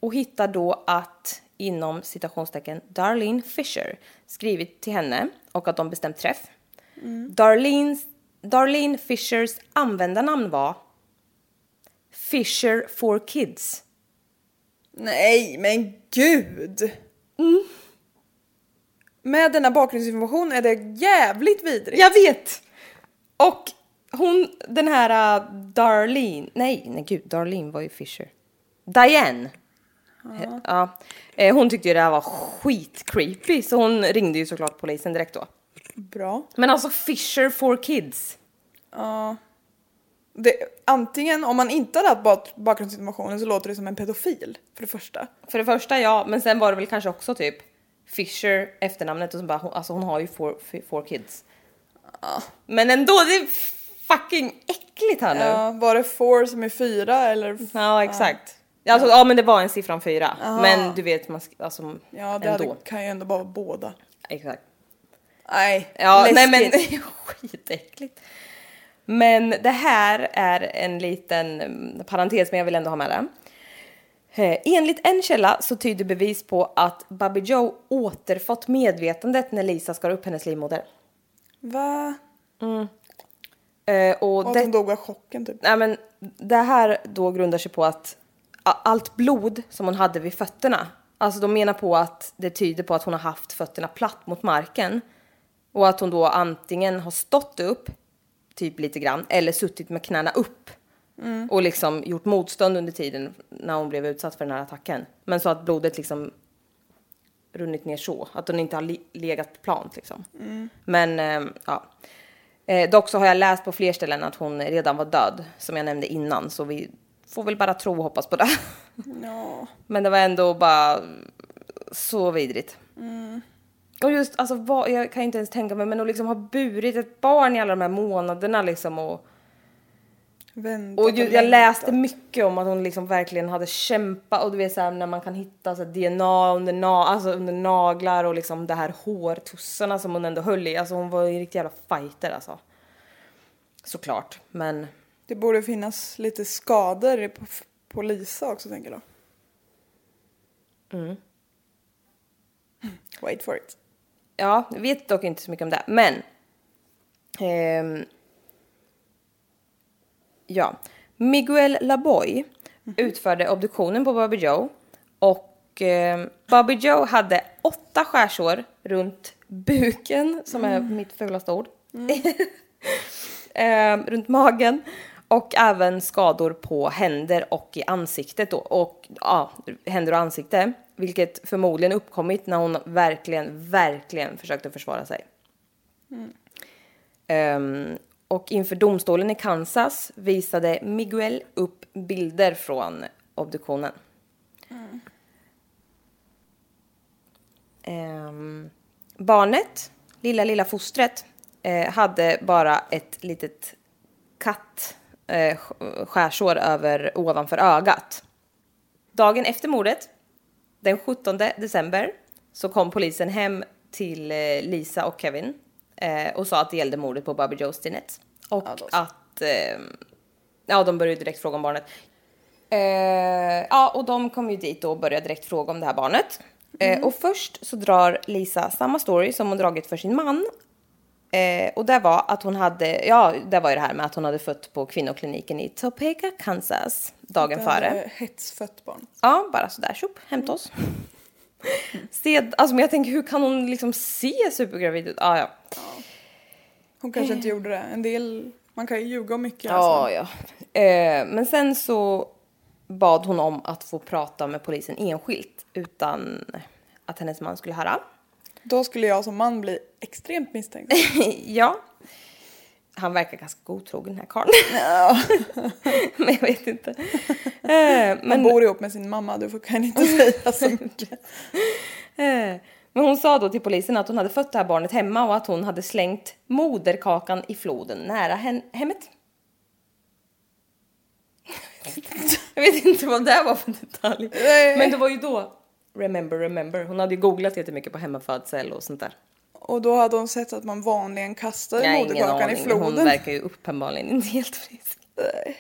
och hittar då att inom citationstecken Darlene Fisher skrivit till henne och att de bestämt träff. Darlenes, Darlene Fishers användarnamn var Fisher for Kids. Nej, men gud! Med denna bakgrundsinformation är det jävligt vidrigt. Jag vet! Och hon, den här uh, Darlene, nej, nej gud, Darlene var ju Fisher. Diane. Ja. ja. Eh, Hon tyckte ju det här var skitcreepy så hon ringde ju såklart polisen direkt då. Bra. Men alltså Fisher for kids. Det, antingen, om man inte hade haft bak- bakgrundsinformationen så låter det som en pedofil, för det första. För det första ja, men sen var det väl kanske också typ Fisher efternamnet och så bara, hon, alltså hon har ju four, four kids. Men ändå, det är fucking äckligt här nu. Ja, var det four som är fyra eller? Ja, exakt. Alltså, ja. men det var en siffra fyra. Men du vet, man alltså Ja, det ändå. hade, kan ju ändå vara båda. Exakt. Nej, Ja, nej läskigt. men skitäckligt. Men det här är en liten mm, parentes, men jag vill ändå ha med det. Eh, enligt en källa så tyder bevis på att Bobby Joe återfått medvetandet när Lisa skar upp hennes livmoder. Va? Eh, och Och det, hon dog av chocken typ. nej, men det här då grundar sig på att allt blod som hon hade vid fötterna, alltså de menar på att det tyder på att hon har haft fötterna platt mot marken och att hon då antingen har stått upp, typ lite grann, eller suttit med knäna upp och liksom gjort motstånd under tiden när hon blev utsatt för den här attacken. Men så att blodet liksom runnit ner så, att hon inte har legat plant liksom. Men eh, ja. Eh, dock så har jag läst på fler ställen att hon redan var död, som jag nämnde innan, så vi får väl bara tro och hoppas på det. Ja. Men det var ändå bara så vidrigt. Och just, alltså vad, jag kan inte ens tänka mig, men att liksom ha burit ett barn i alla de här månaderna liksom och Väntat och ju, jag läste mycket om att hon liksom verkligen hade kämpat och du vet såhär när man kan hitta så DNA under, na alltså under naglar och liksom det här hårtussarna som hon ändå höll i. Alltså hon var ju en riktig jävla fighter alltså. Såklart, men Det borde finnas lite skador på, på Lisa också tänker jag. Mm. Wait for it. Ja, jag vet dock inte så mycket om det. Men ehm, ja, Miguel Laboy utförde obduktionen på Bobby Joe och eh, Bobby Joe hade åtta skärsår runt buken, som är mitt fulaste ord, eh, runt magen och även skador på händer och i ansiktet då, och ja, händer och ansikte, vilket förmodligen uppkommit när hon verkligen, verkligen försökte försvara sig. Ehm, och inför domstolen i Kansas visade Miguel upp bilder från obduktionen. Ehm, barnet, lilla, lilla fostret, eh, hade bara ett litet katt eh, sk- skärsår över, ovanför ögat. Dagen efter mordet, den 17 december, så kom polisen hem till eh, Lisa och Kevin eh, och sa att det gällde mordet på Bobby Joe Stinnett. Och Ja, att, eh, ja de började direkt fråga om barnet. Eh, ja, och de kom ju dit och började direkt fråga om det här barnet. Eh, och först så drar Lisa samma story som hon dragit för sin man. Eh, och det var att hon hade, ja det var ju det här med att hon hade fött på kvinnokliniken i Topeka, Kansas dagen Det före. Hetsfött barn. Ja, bara sådär, tjopp, hämta oss. Se, alltså men jag tänker hur kan hon liksom se supergravid ut? Ah, ja, Hon kanske inte gjorde det. En del, man kan ju ljuga om mycket. ja. alltså. ja. Eh, men sen så bad hon om att få prata med polisen enskilt utan att hennes man skulle höra. Då skulle jag som man bli extremt misstänksam. ja. Han verkar ganska godtrogen den här karln. men jag vet inte. Eh, men, bor ihop med sin mamma, du får- kan inte säga så mycket. eh, men hon sa då till polisen att hon hade fött det här barnet hemma och att hon hade slängt moderkakan i floden nära hemmet. Jag vet inte vad det var för detalj. Men det var ju då, remember, remember. Hon hade ju googlat jättemycket på hemmafödsel och sånt där. Och då hade hon sett att man vanligen kastar moderkakan i floden. Hon verkar ju uppenbarligen inte helt frisk. Nej.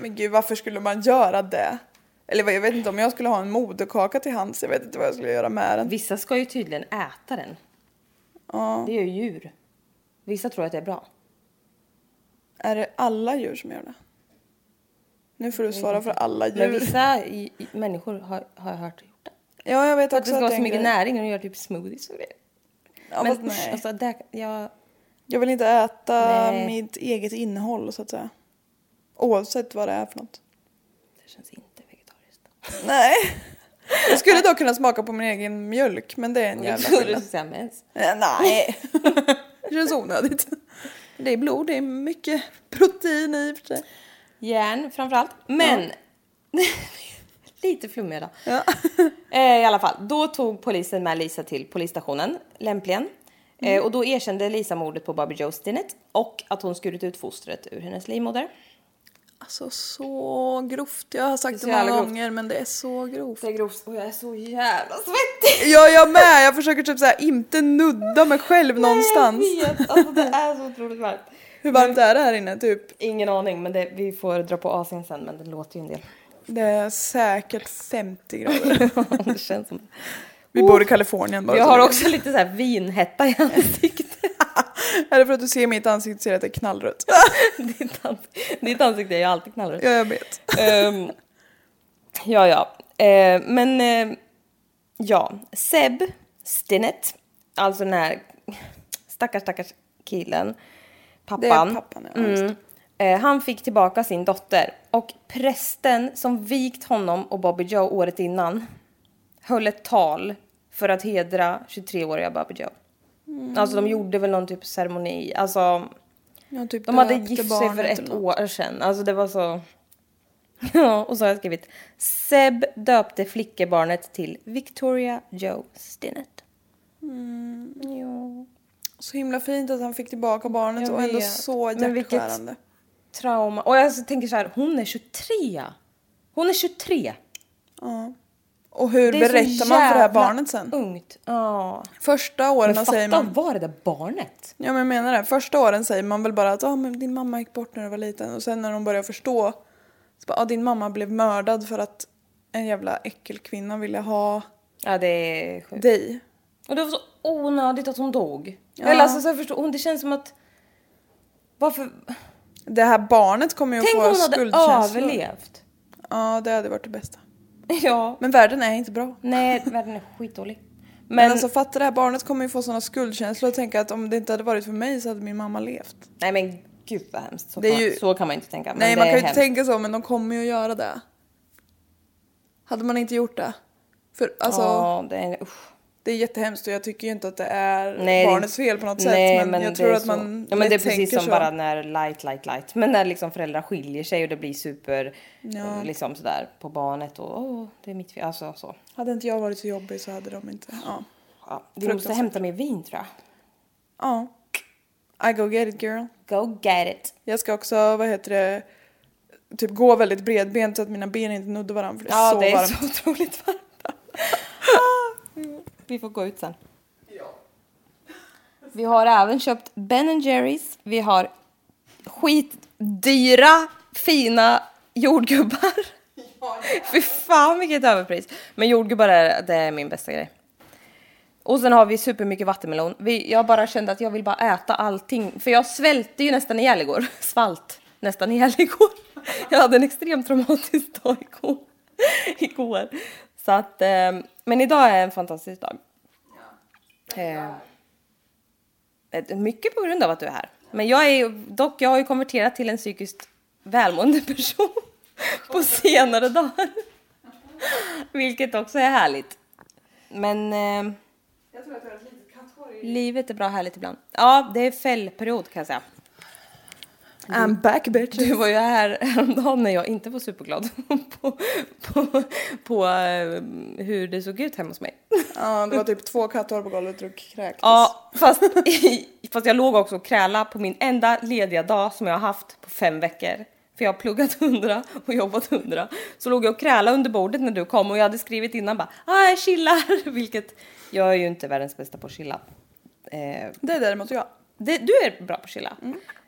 Men gud, varför skulle man göra det? Eller jag vet inte om jag skulle ha en moderkaka till hands. Jag vet inte vad jag skulle göra med den. Vissa ska ju tydligen äta den. Ja. Det gör ju djur. Vissa tror att det är bra. Är det alla djur som gör det? Nu får du svara för alla Men djur. vissa i, i, människor har, har jag hört. Ja, jag vet För att också det ska vara så mycket näring och de gör typ smoothies och grejer. Ja, Men nej. alltså det, jag, Jag vill inte äta Nej. mitt eget innehåll så att säga. Oavsett vad det är för något. det känns inte vegetariskt. Nej. Jag skulle dock kunna smaka på min egen mjölk men det är en Jag jävla trodde du skillnad. skulle mens. Eh, Nej. Det känns onödigt. Det är blod, det är mycket protein i och för sig. Järn framförallt. Men lite flummig då. Ja. Eh, I alla fall, då tog polisen med Lisa till polisstationen, lämpligen. Eh, och då erkände Lisa mordet på Bobby Joe Stinnett och att hon skurit ut fostret ur hennes livmoder. Alltså så grovt. Jag har sagt Det det många jävla grovt. gånger men det är så grovt. Det är grovt och jag är så jävla svettig. Ja, jag med. Jag försöker typ så här inte nudda mig själv någonstans. Jag vet, alltså det är så otroligt varmt. Hur varmt är det här inne? Typ Ingen aning, men det, vi får dra på AC'n sen, men det låter ju en del. Det är säkert 50 grader. det känns som... Vi bor i Kalifornien bara. Jag har också lite så här vinhetta i ansiktet. Är det för att du ser mitt ansikte ser att det är knallrött? ditt, ans- ditt ansikte är ju alltid knallrött. ja, jag vet. Ehm, ja, ja. Eh, men eh, ja, Seb Stinnett, alltså den här stackars, stackars killen, pappan. Det är pappan, ja. Mm. Eh, han fick tillbaka sin dotter och prästen som vikt honom och Bobby Joe året innan höll ett tal för att hedra 23-åriga Bobby Joe. Mm. Alltså de gjorde väl någon typ ceremoni. Alltså Ja, typ de hade gift sig för ett år sedan. Alltså det var så... Ja, och så har jag skrivit Seb döpte flickebarnet till Victoria Joe Stinnett. Mm. Ja. Så himla fint att han fick tillbaka barnet och ändå så hjärtskärande. Trauma. Och jag tänker så här, hon är 23. Hon är 23. Ja. Och hur berättar man för det här barnet sen? Ungt. Ja. Första åren Men säger man... vara det där barnet. Ja men jag menar det. Första åren säger man väl bara att ah, men din mamma gick bort när du var liten. Och sen när de börjar förstå. Så bara, ah, din mamma blev mördad för att en jävla äckelkvinna ville ha Ja, det är sjukt. dig. Och det var så onödigt att hon dog. Ja. Eller alltså, så jag förstår, hon, det känns som att... Varför? Det här barnet kommer ju att Tänk få om hon hade skuldkänslor. överlevt. Ja det hade varit det bästa. Ja. Men världen är inte bra. Nej, världen är skitdålig. Men, Men, alltså fatta det här barnet kommer ju få sådana skuldkänslor och tänka att om det inte hade varit för mig så hade min mamma levt. nej men gud vad hemskt. Så, Det är kan, ju- så kan man inte tänka. Men Nej man kan ju inte tänka så men de kommer ju att göra det. Hade man inte gjort det? För alltså Ja, det är, usch. Det är jättehemskt och jag tycker ju inte att det är Nej, barnets fel på något Nej, sätt men, jag det tror att så. man Ja men det är precis som så. bara när light, light, light. Men när liksom föräldrar skiljer sig och det blir super, Ja. liksom sådär på barnet och åh, det är mitt fel. Alltså så. Hade inte jag varit så jobbig så hade de inte. Ja. Ja, vi måste hämta mer vin tror jag. ja. I go get it girl. Go get it. Jag ska också, vad heter det, typ gå väldigt bredbent så att mina ben inte nuddar varandra för det är Ja, så det är varmt. så otroligt varmt. Vi får gå ut sen. Vi har även köpt Ben Jerrys. Vi har skitdyra, fina jordgubbar. Fy fan vilket överpris. Men jordgubbar är, det är min bästa grej. Och sen har vi supermycket vattenmelon. Vi, jag bara kände att jag vill bara äta allting. För jag svälte ju nästan ihjäl igår. Svalt nästan ihjäl igår. Jag hade en extremt traumatisk dag igår. igår. Så att, eh, men idag är en fantastisk dag. Eh, eh, mycket på grund av att du är här. Men jag är dock, jag har ju konverterat till en psykiskt välmående person på senare dagar. Vilket också är härligt. Men eh, livet är bra härligt ibland. Ja, det är fällperiod kan jag säga. I'm back bitch. Du var ju här häromdagen när jag inte var superglad på, på, på eh, hur det såg ut hemma hos mig. Ja, det var typ två katthår på golvet och kräktes. Ja, fast, fast jag låg också och kräla på min enda lediga dag som jag har haft på fem veckor. För jag har pluggat hundra och jobbat hundra. Så låg jag och kräla under bordet när du kom och jag hade skrivit innan bara ah, jag chillar. Vilket jag är ju inte världens bästa på att chilla. Eh, Det är däremot jag. det, du är bra på att chilla.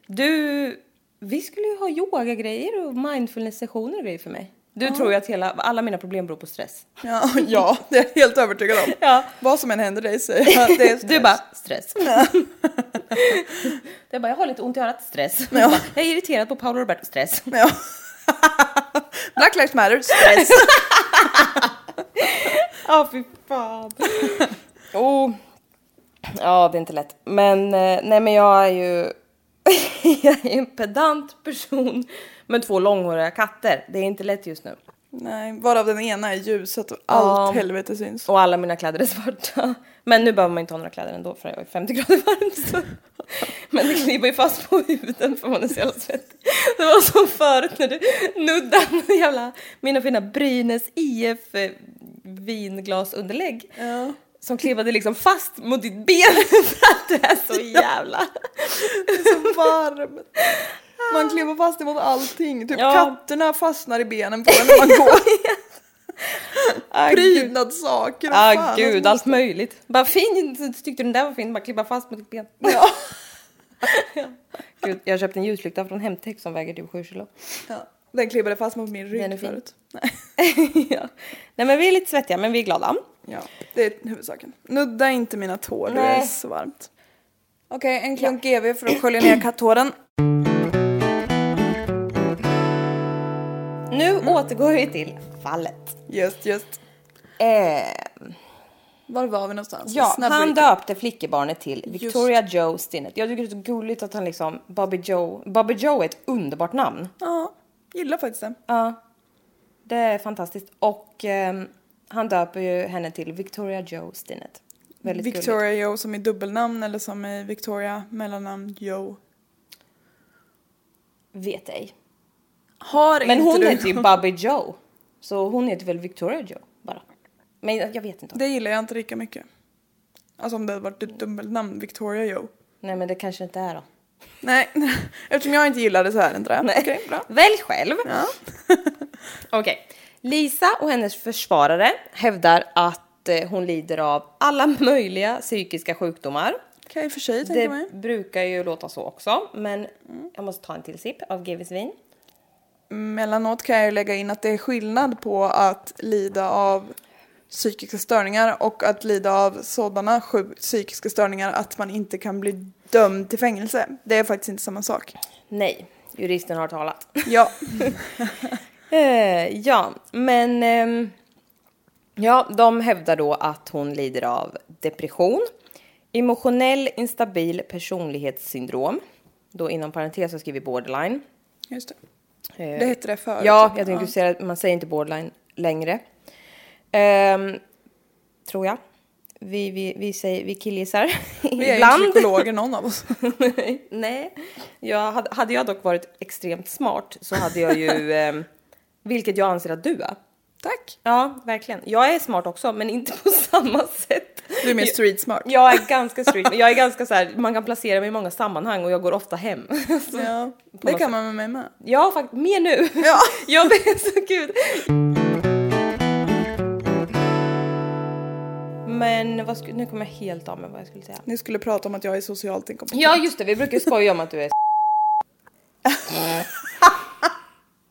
Du, vi skulle ju ha yogagrejer och mindfulness-sessioner och grejer för mig. Du tror ju att hela, alla mina problem beror på stress. Ja, ja, det är jag helt övertygad om. Ja. Vad som än händer dig säger jag. Det är stress. Du bara, stress. jag bara, jag har lite ont i örat, stress. Jag, bara, jag är irriterad på Paolo Roberto, stress. Ja. Black lives matter, stress. Ja, fy fan. oh. Ja, det är inte lätt. Men, eh, nej men jag är ju jag är en pedant person med två långhåriga katter. Det är inte lätt just nu. Nej, varav den ena är ljus så att allt Ja. helvete syns. Och alla mina kläder är svarta. Men nu behöver man inte ha några kläder ändå för det är 50 grader varmt. Så. Men det klibbar ju fast på huden för man är så jävla svettig. Det var som förut när du nuddade jävla, mina fina Brynäs IF eh, vinglasunderlägg. Ja. Som klibbade liksom fast mot ditt ben för att du är så jävla... Så varm. Man kliver fast emot allting. Typ Ja. katterna fastnar i benen på en när man går. Ah. Prydnadssaker och Ah, fan, gud, alltså. allt möjligt. Bara fint, tyckte du den där var fin, bara klibba fast mot ditt ben. Ja. Gud, jag köpte en ljuslykta från Hemtex som väger typ 7 kilo. ja. Den klibbade fast mot min rygg Den är fin. förut. Nej. ja. Nej men vi är lite svettiga men vi är glada. Ja, det är huvudsaken. Nudda inte mina tår, det är Nej. så varmt. Okej, en klunk GV för att skölja ner katthåren. Nu återgår vi till fallet. Just, just. Eh, Var var vi någonstans? ja, Snabb han recap. döpte flickebarnet till Victoria Joe Stinnett. Jag tycker det är så gulligt att han liksom, Bobby Joe, Bobby Joe är ett underbart namn. Ja, gillar faktiskt det. Ja, det är fantastiskt. Och ehm, han döper ju henne till Victoria Joe Stinnett. Väldigt gulligt. Victoria Joe som i dubbelnamn eller som i Victoria mellannamn Joe. Vet ej. Har Men hon du... heter ju Bobby Joe. Så hon heter väl Victoria Joe bara. Men jag vet inte. Det gillar jag inte lika mycket. Alltså om det hade varit ett dubbelnamn, Victoria Joe. Nej men det kanske inte är då. Nej, eftersom jag inte gillar det så är det inte det. Okej, bra. Välj själv. Ja. Okej. Lisa och hennes försvarare hävdar att eh, hon lider av alla möjliga psykiska sjukdomar. Kan jag i och för sig tänka Det mig. brukar ju låta så också, men jag måste ta en till sipp av GVs vin. Mellanåt kan jag ju lägga in att det är skillnad på att lida av psykiska störningar och att lida av sådana psykiska störningar att man inte kan bli dömd till fängelse. Det är faktiskt inte samma sak. Nej, juristen har talat. Ja, Eh, ja, men ehm, ja, de hävdar då att hon lider av depression, emotionell instabil personlighetssyndrom, då inom parentes så skriver vi borderline. just det. Eh, Det hette det förut. Ja, jag tänkte säga att man säger inte borderline längre. Ehm, tror jag. Vi, vi, vi, säger, vi killgissar Vi är ju psykologer någon av oss. Nej, jag hade, hade jag dock varit extremt smart så hade jag ju, ehm, vilket jag anser att du är. Tack. Ja, verkligen. Jag är smart också, men inte på samma sätt. Du är mer street smart. Jag är ganska street, jag är ganska så här, man kan placera mig i många sammanhang och jag går ofta hem. Så, Ja, det kan sätt. man med mig med. Ja, faktiskt, mer nu. Ja. jag blir så gud. Men vad skulle, nu kommer jag helt av med vad jag skulle säga. Ni skulle prata om att jag är socialt inkompetent. Ja, just det, vi brukar skoja om att du är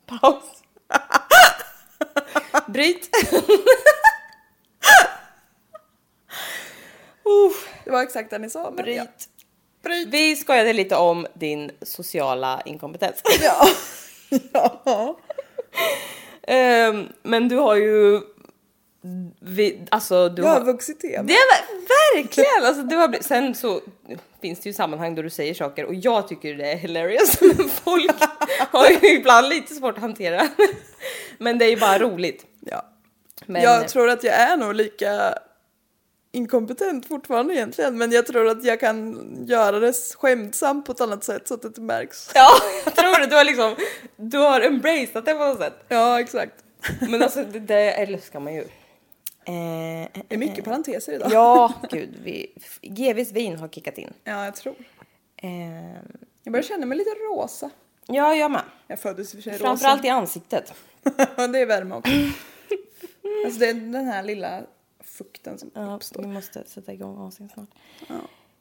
Paus. Bryt. Det var exakt det ni sa. Men ja. bryt. Bryt. Vi skojade lite om din sociala inkompetens. Ja. ja. Ehm, men du har ju... Vi, alltså du Jag har har... vuxit till. Det är ver- verkligen! Alltså, du har blivit, sen så finns det ju sammanhang då du säger saker och jag tycker det är hilarious men folk har ju ibland lite svårt att hantera. Men det är ju bara roligt. Ja. Men, Jag tror att jag är nog lika inkompetent fortfarande egentligen. Men jag tror att jag kan göra det skämtsamt på ett annat sätt så att det inte märks. Ja, jag tror det. Du har liksom, du har embraceat det på något sätt. Ja, exakt. Men alltså det, det älskar man ju. Eh, Det är mycket parenteser idag. ja, gud. Vi, GVs vin har kickat in. Ja, jag tror. Eh, Jag börjar känna mig lite rosa. ja, jag med. Jag föddes i och för sig Framförallt i ansiktet. rosa. det är värme också. alltså det är den här lilla fukten som Ja, uppstår. vi måste sätta igång avsnittet snart.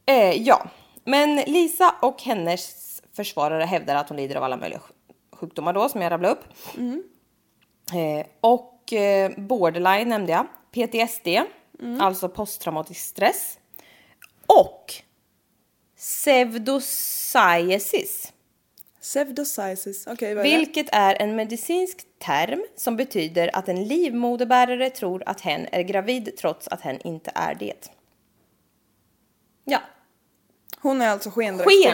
Eh, ja, men Lisa och hennes försvarare hävdar att hon lider av alla möjliga sj- sjukdomar då, som jag rabblade upp. Eh, och eh, borderline nämnde jag. PTSD, alltså posttraumatisk stress. Och pseudocyesis. Pseudocyesis. Okej, det? Vilket är en medicinsk term som betyder att en livmoderbärare tror att hen är gravid trots att hen inte är det. Ja, Hon är alltså skendräktig.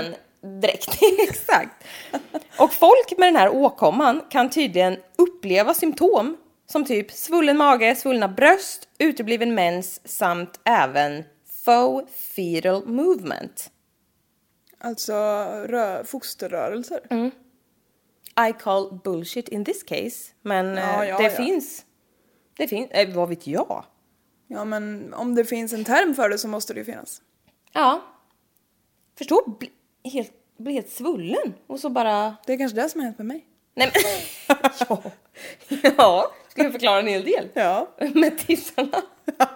skendräkt. Exakt. Och folk med den här åkomman kan tydligen uppleva symptom som typ svullen mage, svullna bröst, utebliven mens samt även faux fetal movement. Alltså rö- fosterrörelser. Mm. I call bullshit in this case. Men Ja, eh, ja, det ja. finns. Det finns, eh, vad vet jag? Ja, men om det finns en term för det så måste det ju finnas. Ja. Förstå, bli helt, bli helt svullen och så bara... Det är kanske det som har hänt med mig. Nej men... ja. ja, ska jag förklara en hel del? Ja. Med tissarna. Jag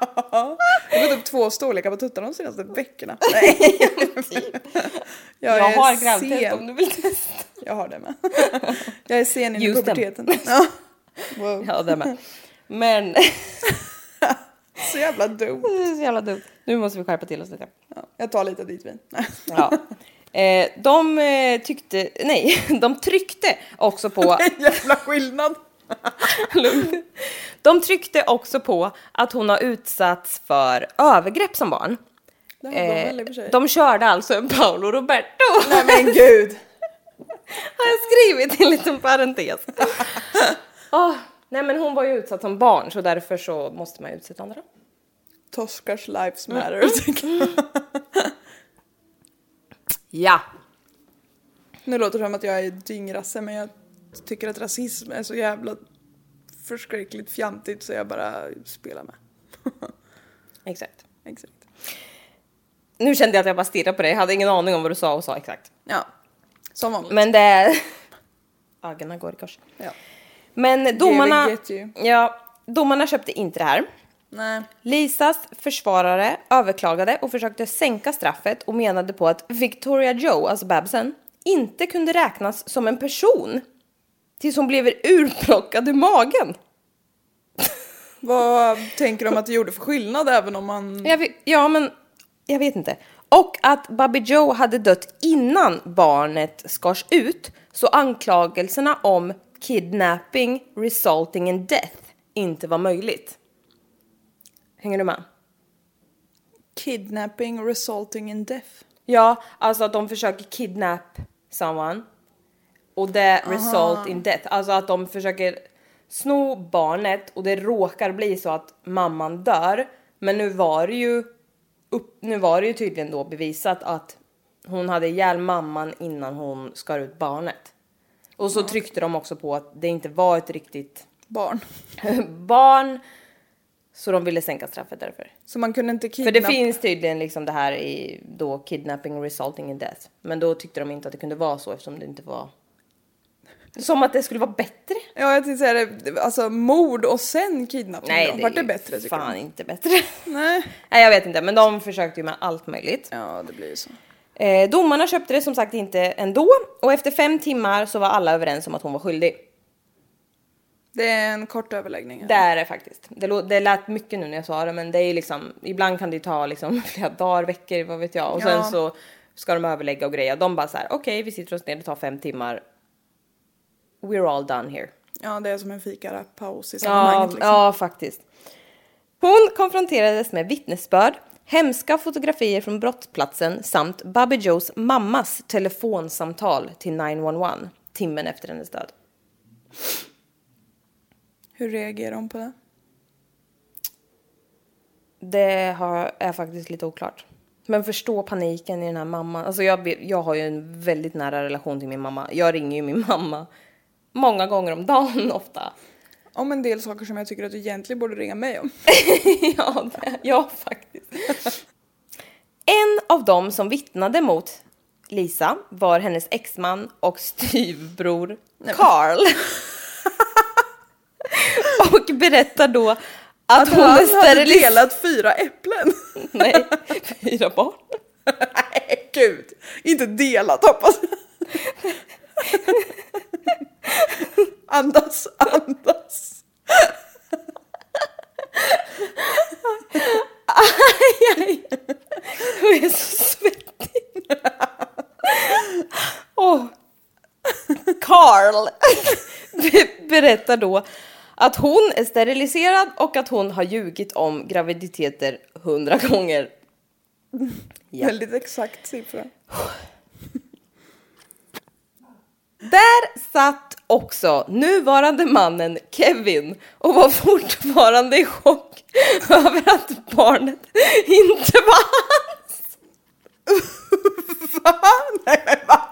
har gått upp två storlekar på tuttarna de senaste veckorna. Nej. jag, Jag är har gravtest om du vill testa. Jag har det med. Jag är sen in i det. puberteten. Ja. Wow. Ja, det med. Men Så jävla dumt. det är så jävla dumt. Nu måste vi skärpa till oss lite. Ja, jag tar lite dit vin. Nej. Ja. Eh, de eh, tyckte, nej, de tryckte också på, En jävla skillnad. Lugn. de tryckte också på att hon har utsatts för övergrepp som barn. Det har de Eh, de körde alltså en Paolo Roberto. Nej men gud. Har jag skrivit i en liten parentes. Åh, nej men hon var ju utsatt som barn så därför så måste man utsätta andra. Toskars lives matter. tänker jag. Ja. Nu låter det som att jag är dyngrasse men jag tycker att rasism är så jävla förskräckligt fjantigt så jag bara spelar med. Exakt. Exakt. Nu kände jag att jag bara stirrade på dig, jag hade ingen aning om vad du sa och sa exakt. Ja, som vanligt. Men det... Ögonen går i kors. Ja. Men domarna... Ja, domarna köpte inte det här. Nej. Lisas försvarare överklagade och försökte sänka straffet och menade på att Victoria Joe, alltså Babsen, inte kunde räknas som en person tills hon blev urplockad ur magen. Vad tänker de att det gjorde för skillnad även om man... Vet, ja, men jag vet inte. Och att Bobby Joe hade dött innan barnet skars ut så anklagelserna om kidnapping resulting in death inte var möjligt. Hänger du med? Kidnapping resulting in death. Ja, alltså att de försöker kidnap someone och det result in death. Alltså att de försöker sno barnet och det råkar bli så att mamman dör. Men nu var det ju, upp, nu var det ju tydligen då bevisat att hon hade ihjäl mamman innan hon skar ut barnet. Och så tryckte de också på att det inte var ett riktigt Barn. barn. Så de ville sänka straffet därför. Så man kunde inte För kidnappa... det finns tydligen liksom det här i då kidnapping resulting in death. Men då tyckte de inte att det kunde vara så eftersom det inte var som att det skulle vara bättre. Ja, jag tänkte säga det. Alltså mord och sen kidnappning. Nej, det Vart är det ju bättre tycker fan du? inte bättre. Nej. Nej, jag vet inte, men de försökte ju med allt möjligt. Ja, det blir ju så. Eh, domarna köpte det som sagt inte ändå och efter fem timmar så var alla överens om att hon var skyldig. Det är en kort överläggning. Det är det faktiskt. Det, lå- det lät mycket nu när jag sa det, men det är liksom ibland kan det ju ta liksom flera dagar, veckor, vad vet jag. Och sen Ja. så ska de överlägga och greja. De bara så här, okej, vi sitter oss ner, det tar fem timmar. We're all done here. Ja, det är som en fikarapaus i Ja, sammanhanget. liksom. ja, faktiskt. Hon konfronterades med vittnesbörd, hemska fotografier från brottsplatsen samt Bobby Joes mammas telefonsamtal till 911 timmen efter hennes död. Hur reagerar hon på det? Det har, är faktiskt lite oklart. Men förstå paniken i den här mamman. Alltså jag, jag har ju en väldigt nära relation till min mamma. Jag ringer ju min mamma många gånger om dagen ofta. Om en del saker som jag tycker att du egentligen borde ringa mig om. ja, det, ja, faktiskt. En av dem som vittnade mot Lisa var hennes exman och styvbror Carl. och berättar då att, Att hon han hade delat fyra äpplen. Nej, fyra barn. Nej, gud. Inte delat hoppas jag. Andas, andas. Aj, aj. Jag är så svettig. Åh. Carl be- berättar då att hon är steriliserad och att hon har ljugit om graviditeter hundra gånger. Ja. Väldigt exakt siffra. Där satt också nuvarande mannen Kevin och var fortfarande i chock över att barnet inte var hans. Va? Nej men va?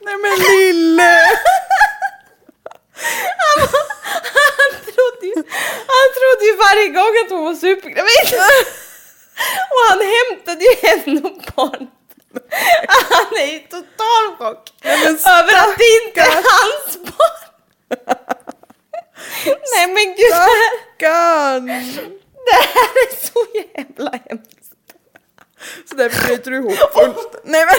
Nej men lille! Han trodde, ju, han trodde ju varje gång att hon var supergravid. Och han hämtade ju henne och barnet. Han är i total chock över att det inte är hans barn. Nej men gud. fan! Det här är så jävla hemskt. Så därför bryter du ihop fullt. Nej men!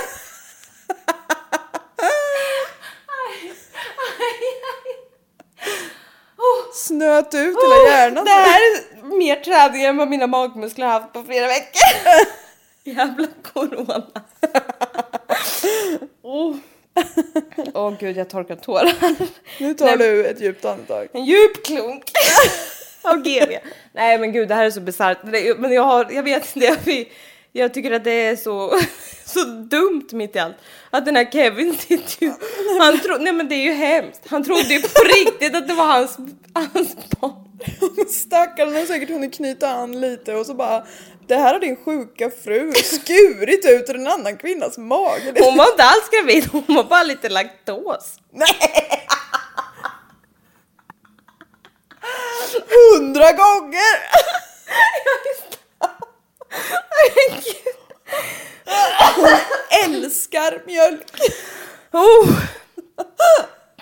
Snöt ut hela hjärnan. Det här är mer träning än vad mina magmuskler har haft på flera veckor. Jävla corona. Åh oh. gud, jag torkar tårar. Nu tar du ett djupt andetag. En djup klunk av GV. Nej men gud, det här är så bisarrt. Men jag, har, jag vet inte, jag, jag tycker att det är så, så dumt mitt i allt. Att den här Kevin sitter ju... Han tro, nej men det är ju hemskt. Han trodde ju på riktigt att det var hans, hans barn. Stackarn har säkert hunnit knyta an lite och så bara Det här har din sjuka fru skurit ut ur en annan kvinnas mage. Hon var inte alls gravid, hon var bara lite laktos. Hundra gånger! Hon älskar mjölk. Oh.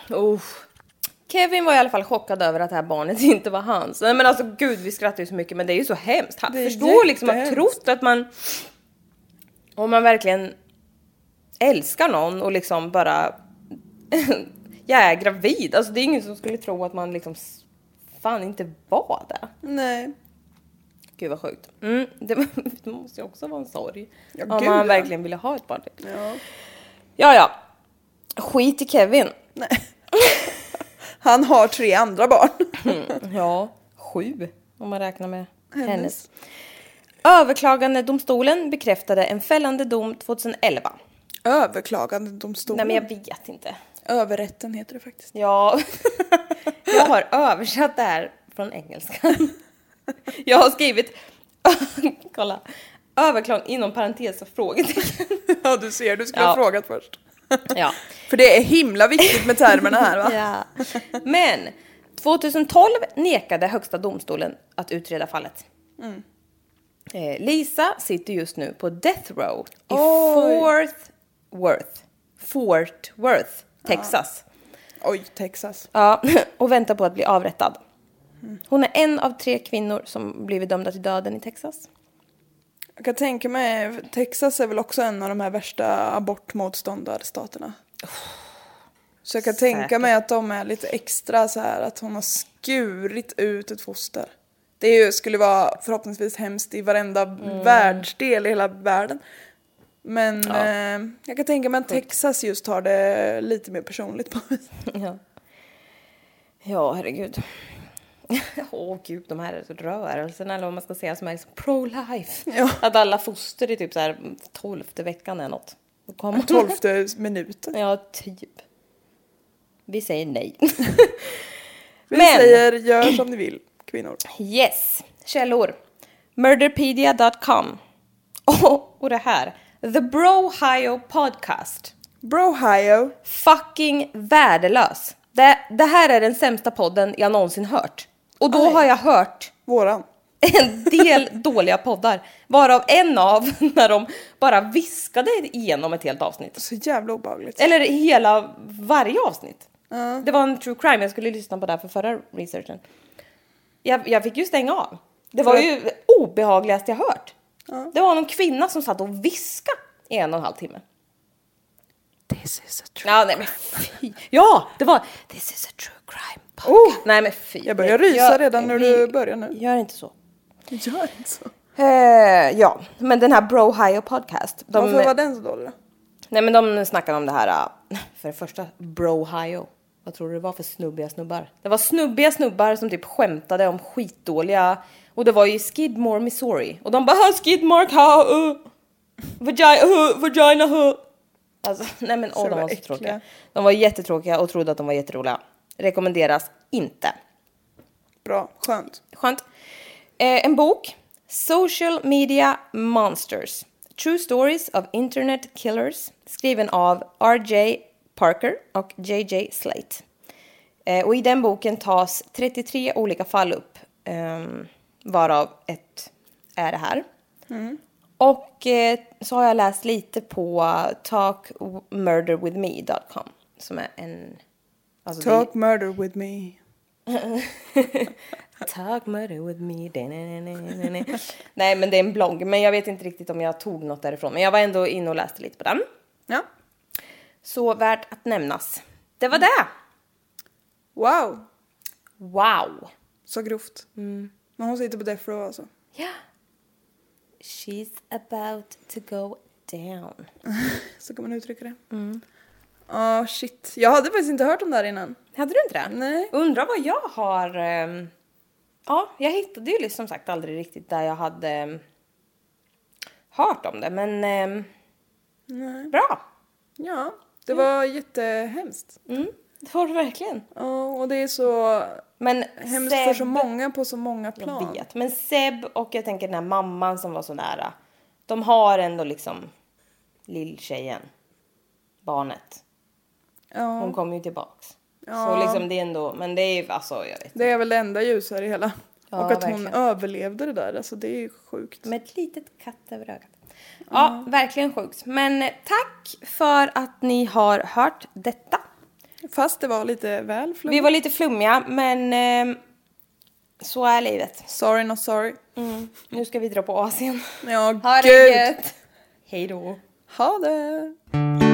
Oh. Kevin var i alla fall chockad över att det här barnet inte var hans. Nej men alltså gud vi skrattar ju så mycket men det är ju så hemskt. Han förstår liksom att trott att man om man verkligen älskar någon och liksom bara jag är gravid. Alltså det är ingen som skulle tro att man liksom fan inte var det. Nej. Gud vad sjukt. Mm, det, var- det måste ju också vara en sorg. Ja, om gud, man ja. verkligen ville ha ett barn. till. Ja. Ja ja. Skit i Kevin. Nej. Han har tre andra barn. Ja, sju om man räknar med hennes. Hennes. Överklagandedomstolen bekräftade en fällande dom 2011. Överklagandedomstolen. Nej men jag vet inte. Överrätten heter det faktiskt. Ja, jag har översatt det här från engelskan. Jag har skrivit, kolla, överklagan inom parentes och frågetecken. Ja du ser, du skulle Ja. ha frågat först. Ja. För det är himla viktigt med termerna här va? ja. Men 2012 nekade högsta domstolen att utreda fallet. Eh, Lisa sitter just nu på death row i Oj. Fort Worth, Fort Worth, Texas. Oj, Texas. Ja, och väntar på att bli avrättad. Hon är en av tre kvinnor som blivit dömda till döden i Texas. Jag kan tänka mig, Texas är väl också en av de här värsta abortmotståndarstaterna. Så jag kan tänka Säkert. mig att de är lite extra så här att hon har skurit ut ett foster. Det ju, skulle vara förhoppningsvis hemskt i varenda Mm. världsdel i hela världen. Men Ja. eh, jag kan tänka mig att Texas just har det lite mer personligt på. Ja, ja herregud. Åh gud, de här rörelserna eller vad man ska säga som är liksom pro-life. Ja. Att alla foster i typ så här tolfte veckan är något. Kommer- Tolfte minuten. Ja, typ. Vi säger nej. Vi Men- säger gör som ni vill, kvinnor. Yes, källor. Murderpedia.com. Och, och det här. The Brohio Podcast. Brohio. Fucking värdelös. Det, det här är den sämsta podden jag någonsin hört. Och då Aj. har jag hört Våran. en del dåliga poddar. Varav en av när de bara viskade igenom ett helt avsnitt. Så jävla obehagligt. Eller hela varje avsnitt. Det var en true crime, jag skulle lyssna på det här för förra researchen. Jag, jag fick ju stänga av. Det var ju det obehagligaste jag hört. Det var någon kvinna som satt och viskade i en och en halv timme. This is a true. Ja, nej men. Ja, det var This is a true crime podcast. Oh, nej men fy. jag börjar rysa redan när du börjar nu. Gör inte så. Gör inte så. Eh, ja, men den här Brohio podcast. De, Varför var den så dålig då? Nej men de snackar om det här, äh, för det första, Brohio. Vad tror du det var för snubbiga snubbar? Det var snubbiga snubbar som typ skämtade om skitdåliga, och det var ju Skidmore, Missouri. Och de bara "Ha, Skidmark, ha, uh, vagina, uh, vagina, uh. Alltså, nej men åh, de var så tråkiga. De var jättetråkiga och trodde att de var jätteroliga. Rekommenderas inte. Bra, skönt. Skönt. Eh, en bok. Social Media Monsters. True Stories of Internet Killers. Skriven av R.J. Parker och J.J. Slate. Eh, och i den boken tas 33 olika fall upp. ehm, varav ett är det här. Och eh, så har jag läst lite på talkmurderwithme.com. Som är en... Alltså det- Talk murder with me. Talk murder with me. Nej men det är en blogg men jag vet inte riktigt om jag tog något därifrån. Men jag var ändå inne och läste lite på den. Ja. Så värt att nämnas. Det var det! Wow, Wow! så grovt. Men hon sitter på death row alltså. Ja. She's about to go down. Så kan man uttrycka det. Ja, shit. Jag hade faktiskt inte hört om det här innan. Hade du inte det? Nej. Undrar vad jag har... ehm, Ja, jag hittade ju liksom som sagt aldrig riktigt där jag hade ehm, hört om det, men... ehm, Bra! Ja, det var jättehemskt. Mm, det var det verkligen. Ja, och det är så Men hemskt för så många på så många Jag plan. vet. Men Seb och jag tänker den här mamman som var så nära. De har ändå liksom lilltjejen. Barnet. Ja, Hon kommer ju tillbaks. Ja. Så liksom det är ändå, men det är alltså jag vet det är väl det enda ljusa i hela. Ja, och att hon verkligen. överlevde det där, alltså det är ju sjukt. Med ett litet katt över ögat. Ja, verkligen sjukt. Men eh, tack för att ni har hört detta. Fast det var lite väl Vi flummigt. var lite flummiga, men eh, så är livet. Sorry not sorry. Nu ska vi dra på Asien. Ja, Ha gud. det gött! Hej då! Ha det!